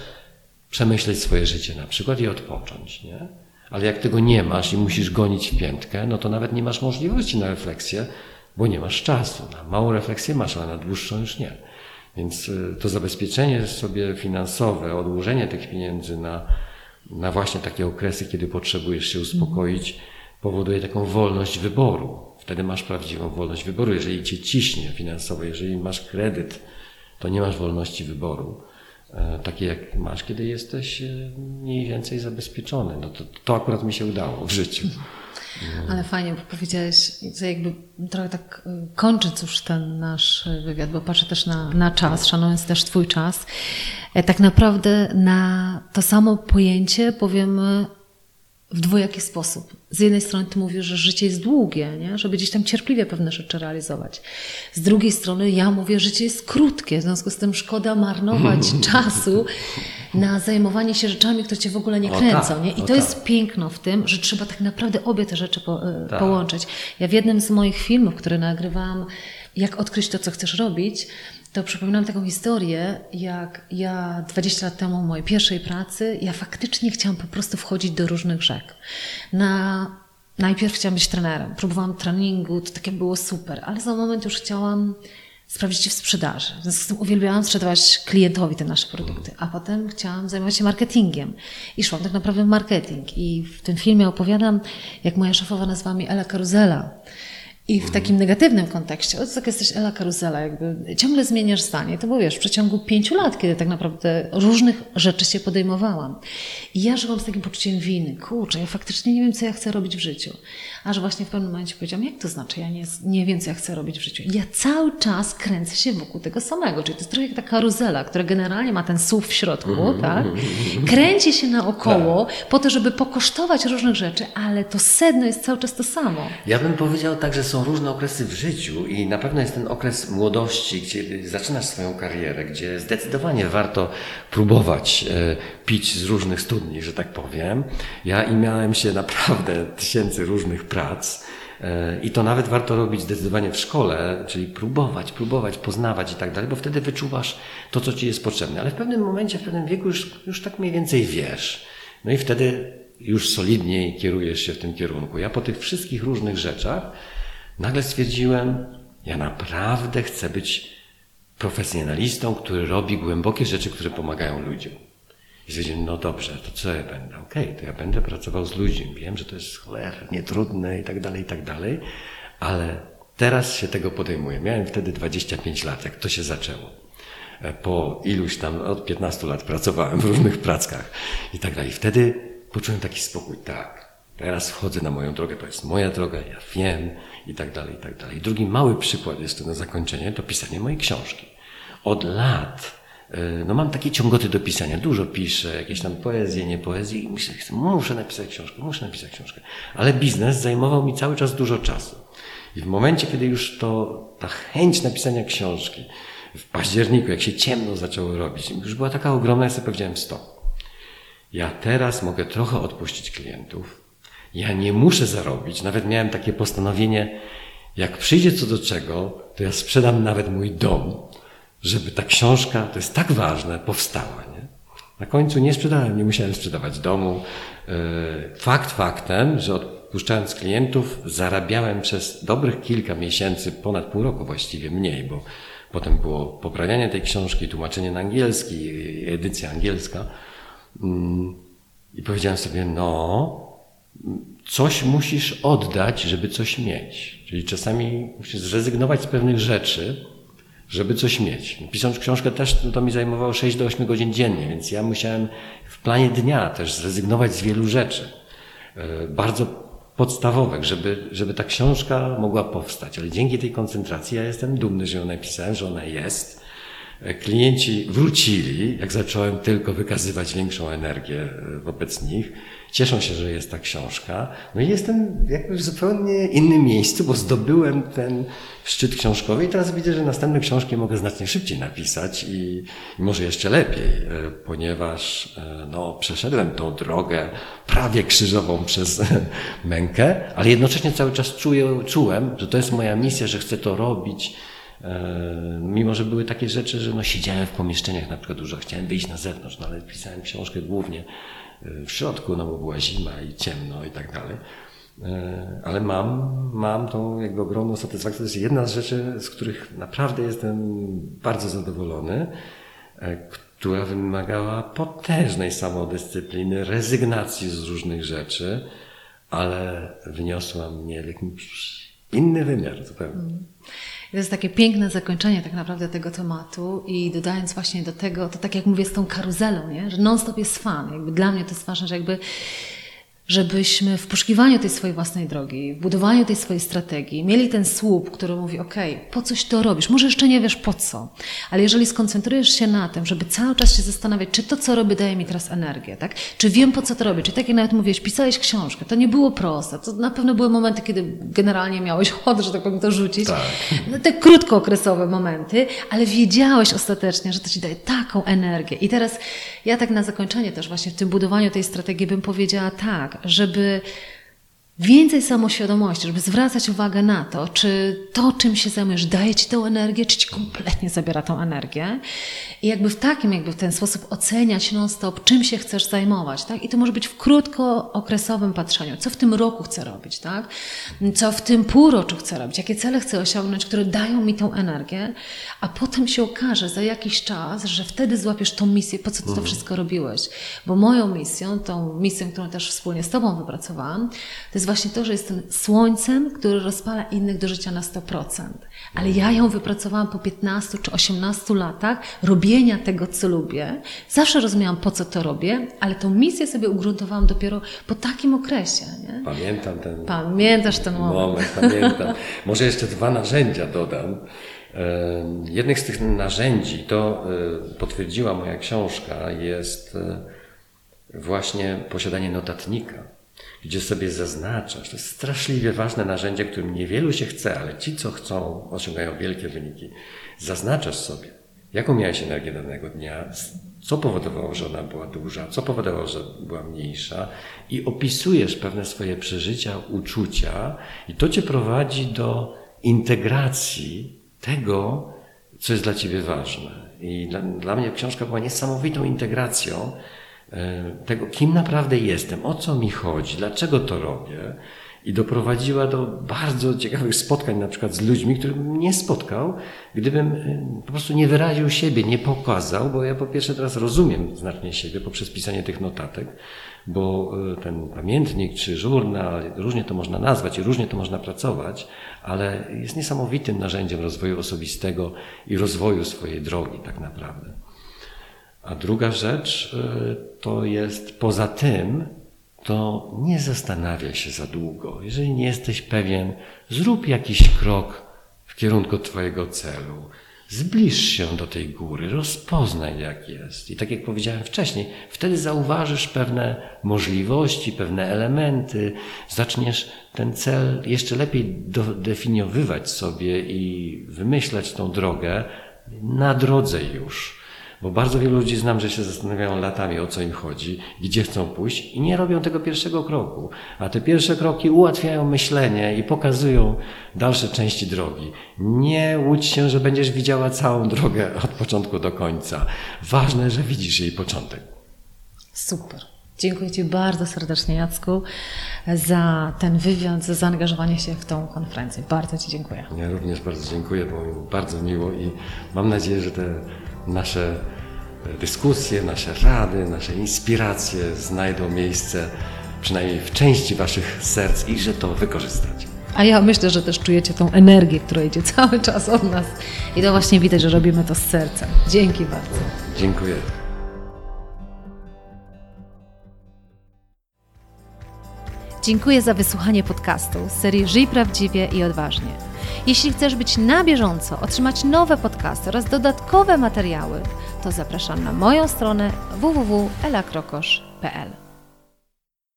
[SPEAKER 2] przemyśleć swoje życie na przykład i odpocząć, nie? Ale jak tego nie masz i musisz gonić w piętkę, no to nawet nie masz możliwości na refleksję, bo nie masz czasu. Na małą refleksję masz, ale na dłuższą już nie. Więc y, to zabezpieczenie sobie finansowe, odłożenie tych pieniędzy na, na właśnie takie okresy, kiedy potrzebujesz się uspokoić, powoduje taką wolność wyboru. Wtedy masz prawdziwą wolność wyboru. Jeżeli cię ciśnie finansowo, jeżeli masz kredyt, to nie masz wolności wyboru. E, takie jak masz, kiedy jesteś e, mniej więcej zabezpieczony. No to, to akurat mi się udało w życiu.
[SPEAKER 1] Ale fajnie, bo powiedziałeś, że jakby trochę tak y, kończąc już ten nasz wywiad, bo patrzę też na, na czas, szanując też Twój czas, e, tak naprawdę na to samo pojęcie powiemy w dwojaki sposób. Z jednej strony ty mówisz, że życie jest długie, nie? żeby gdzieś tam cierpliwie pewne rzeczy realizować. Z drugiej strony ja mówię, że życie jest krótkie, w związku z tym szkoda marnować *laughs* czasu na zajmowanie się rzeczami, które cię w ogóle nie
[SPEAKER 2] O
[SPEAKER 1] kręcą.
[SPEAKER 2] tak,
[SPEAKER 1] nie? I
[SPEAKER 2] o
[SPEAKER 1] to jest
[SPEAKER 2] tak.
[SPEAKER 1] piękno w tym, że trzeba tak naprawdę obie te rzeczy po, e,
[SPEAKER 2] Tak.
[SPEAKER 1] połączyć. Ja w jednym z moich filmów, które nagrywałam, jak odkryć to, co chcesz robić, to przypominam taką historię, jak ja 20 lat temu, mojej pierwszej pracy, ja faktycznie chciałam po prostu wchodzić do różnych rzek. Na, najpierw chciałam być trenerem, próbowałam treningu, to takie było super, ale za moment już chciałam sprawdzić w sprzedaży. W związku z tym uwielbiałam sprzedawać klientowi te nasze produkty, a potem chciałam zajmować się marketingiem. I szłam tak naprawdę w marketing. I w tym filmie opowiadam, jak moja szefowa nazwała mnie Ela Karuzela. I w takim negatywnym kontekście, o co tak jesteś Ela Karuzela, jakby ciągle zmieniasz zdanie. To było wiesz, w przeciągu pięciu lat, kiedy tak naprawdę różnych rzeczy się podejmowałam. I ja żyłam z takim poczuciem winy. Kurczę, ja faktycznie nie wiem, co ja chcę robić w życiu. Aż właśnie w pewnym momencie powiedziałam, jak to znaczy, ja nie, nie wiem, co ja chcę robić w życiu. Ja cały czas kręcę się wokół tego samego, czyli to jest trochę jak ta karuzela, która generalnie ma ten SUV w środku, tak? Kręci się naokoło po to, żeby pokosztować różnych rzeczy, ale to sedno jest cały czas to samo.
[SPEAKER 2] Ja bym powiedział tak, że są różne okresy w życiu i na pewno jest ten okres młodości, gdzie zaczynasz swoją karierę, gdzie zdecydowanie warto próbować e, pić z różnych studni, że tak powiem. Ja i miałem się naprawdę tysięcy różnych prac. e, I to nawet warto robić zdecydowanie w szkole, czyli próbować, próbować, poznawać i tak dalej, bo wtedy wyczuwasz to, co ci jest potrzebne. Ale w pewnym momencie, w pewnym wieku już, już tak mniej więcej wiesz. No i wtedy już solidniej kierujesz się w tym kierunku. Ja po tych wszystkich różnych rzeczach nagle stwierdziłem, ja naprawdę chcę być profesjonalistą, który robi głębokie rzeczy, które pomagają ludziom. I stwierdziłem, no dobrze, to co ja będę? Okej, to ja będę pracował z ludźmi. Wiem, że to jest cholernie trudne i tak dalej, i tak dalej, ale teraz się tego podejmuję. Miałem wtedy 25 lat, jak to się zaczęło. E, Po iluś tam, od 15 lat pracowałem w różnych prackach i tak dalej. Wtedy poczułem taki spokój, tak, teraz wchodzę na moją drogę, to jest moja droga, ja wiem i tak dalej, i tak dalej. Drugi mały przykład jest to na zakończenie, to pisanie mojej książki. Od lat e, no mam takie ciągoty do pisania, dużo piszę, jakieś tam poezje, nie poezje i myślę, muszę napisać książkę, muszę napisać książkę. Ale biznes zajmował mi cały czas dużo czasu. I w momencie, kiedy już to, ta chęć napisania książki, w październiku, jak się ciemno zaczęło robić, już była taka ogromna, ja sobie powiedziałem stop. Ja teraz mogę trochę odpuścić klientów. Ja nie muszę zarobić. Nawet miałem takie postanowienie, jak przyjdzie co do czego, to ja sprzedam nawet mój dom, żeby ta książka, to jest tak ważne, powstała. Nie? Na końcu nie sprzedałem, nie musiałem sprzedawać domu. Yy, Fakt faktem, że odpuszczając klientów, zarabiałem przez dobrych kilka miesięcy, ponad pół roku właściwie mniej, bo potem było poprawianie tej książki, tłumaczenie na angielski, edycja angielska. Mm, I powiedziałem sobie, no, coś musisz oddać, żeby coś mieć. Czyli czasami musisz zrezygnować z pewnych rzeczy, żeby coś mieć. Pisząc książkę też no to mi zajmowało 6 do 8 godzin dziennie, więc ja musiałem w planie dnia też zrezygnować z wielu rzeczy. e, Bardzo podstawowych, żeby, żeby ta książka mogła powstać. Ale dzięki tej koncentracji ja jestem dumny, że ją napisałem, że ona jest. E, Klienci wrócili, jak zacząłem tylko wykazywać większą energię e, wobec nich. Cieszą się, że jest ta książka. No i jestem jakby w zupełnie innym miejscu, bo zdobyłem ten szczyt książkowy i teraz widzę, że następne książki mogę znacznie szybciej napisać i, i może jeszcze lepiej, e, ponieważ no, przeszedłem tą drogę prawie krzyżową *laughs* przez mękę, ale jednocześnie cały czas czuję, czułem, że to jest moja misja, że chcę to robić. E, Mimo, że były takie rzeczy, że no, siedziałem w pomieszczeniach na przykład dużo, chciałem wyjść na zewnątrz, no, ale pisałem książkę głównie e, w środku, no bo była zima i ciemno i tak dalej. E, Ale mam, mam tą jakby ogromną satysfakcję. To jest jedna z rzeczy, z których naprawdę jestem bardzo zadowolony, która wymagała potężnej samodyscypliny, rezygnacji z różnych rzeczy, ale wniosła mnie w jakimś inny wymiar zupełnie.
[SPEAKER 1] To jest takie piękne zakończenie tak naprawdę tego tematu i dodając właśnie do tego, to tak jak mówię z tą karuzelą, nie? że non-stop jest fan. Jakby dla mnie to jest ważne, że jakby żebyśmy w poszukiwaniu tej swojej własnej drogi, w budowaniu tej swojej strategii, mieli ten słup, który mówi: OK, po coś to robisz? Może jeszcze nie wiesz po co, ale jeżeli skoncentrujesz się na tym, żeby cały czas się zastanawiać, czy to, co robię, daje mi teraz energię, tak? Czy wiem, po co to robię? Czy tak jak nawet mówiłeś, pisałeś książkę, to nie było proste. To na pewno były momenty, kiedy generalnie miałeś ochotę, że tak powiem, to rzucić.
[SPEAKER 2] Tak.
[SPEAKER 1] No, te krótkookresowe momenty, ale wiedziałeś ostatecznie, że to ci daje taką energię. I teraz ja tak na zakończenie też właśnie w tym budowaniu tej strategii bym powiedziała tak, żeby więcej samoświadomości, żeby zwracać uwagę na to, czy to, czym się zajmujesz, daje ci tę energię, czy ci kompletnie zabiera tą energię. I jakby w takim, jakby w ten sposób oceniać non-stop, czym się chcesz zajmować, tak? I to może być w krótkookresowym patrzeniu, co w tym roku chcę robić, tak? Co w tym półroczu chcę robić, jakie cele chcę osiągnąć, które dają mi tą energię, a potem się okaże za jakiś czas, że wtedy złapiesz tą misję, po co ty to mhm. wszystko robiłeś. Bo moją misją, tą misją, którą też wspólnie z Tobą wypracowałam, to jest właśnie to, że jestem słońcem, który rozpala innych do życia na 100%. Ale ja ją wypracowałam po 15 czy 18 latach robienia tego, co lubię. Zawsze rozumiałam, po co to robię, ale tą misję sobie ugruntowałam dopiero po takim okresie. Nie?
[SPEAKER 2] Pamiętam ten
[SPEAKER 1] Pamiętasz ten moment.
[SPEAKER 2] moment pamiętam. Może jeszcze dwa narzędzia dodam. Jednych z tych narzędzi, to e, potwierdziła moja książka, jest e, właśnie posiadanie notatnika gdzie sobie zaznaczasz. To jest straszliwie ważne narzędzie, którym niewielu się chce, ale ci, co chcą, osiągają wielkie wyniki. Zaznaczasz sobie, jaką miałeś energię danego dnia, co powodowało, że ona była duża, co powodowało, że była mniejsza i opisujesz pewne swoje przeżycia, uczucia i to cię prowadzi do integracji tego, co jest dla ciebie ważne. I dla, dla mnie książka była niesamowitą integracją tego, kim naprawdę jestem, o co mi chodzi, dlaczego to robię. I doprowadziła do bardzo ciekawych spotkań, na przykład z ludźmi, którym nie spotkał, gdybym e, po prostu nie wyraził siebie, nie pokazał, bo ja po pierwsze teraz rozumiem znacznie siebie poprzez pisanie tych notatek, bo e, ten pamiętnik czy żurnal, różnie to można nazwać i różnie to można pracować, ale jest niesamowitym narzędziem rozwoju osobistego i rozwoju swojej drogi tak naprawdę. A druga rzecz y, to jest poza tym, to nie zastanawiaj się za długo. Jeżeli nie jesteś pewien, zrób jakiś krok w kierunku Twojego celu. Zbliż się do tej góry, rozpoznaj jak jest. I tak jak powiedziałem wcześniej, wtedy zauważysz pewne możliwości, pewne elementy, zaczniesz ten cel jeszcze lepiej definiowywać sobie i wymyślać tą drogę na drodze już. Bo bardzo wielu ludzi znam, że się zastanawiają latami, o co im chodzi, gdzie chcą pójść i nie robią tego pierwszego kroku. A te pierwsze kroki ułatwiają myślenie i pokazują dalsze części drogi. Nie łudź się, że będziesz widziała całą drogę od początku do końca. Ważne, że widzisz jej początek.
[SPEAKER 1] Super. Dziękuję Ci bardzo serdecznie, Jacku, za ten wywiad, za zaangażowanie się w tą konferencję. Bardzo Ci dziękuję.
[SPEAKER 2] Ja również bardzo dziękuję, było mi bardzo miło i mam nadzieję, że te nasze dyskusje, nasze rady, nasze inspiracje znajdą miejsce przynajmniej w części Waszych serc i że to wykorzystać.
[SPEAKER 1] A ja myślę, że też czujecie tą energię, która idzie *laughs* cały czas od nas. I to właśnie widać, że robimy to z sercem. Dzięki bardzo.
[SPEAKER 2] Dziękuję.
[SPEAKER 1] Dziękuję za wysłuchanie podcastu z serii Żyj Prawdziwie i Odważnie. Jeśli chcesz być na bieżąco, otrzymać nowe podcasty oraz dodatkowe materiały, to zapraszam na moją stronę www.elakrokosz.pl.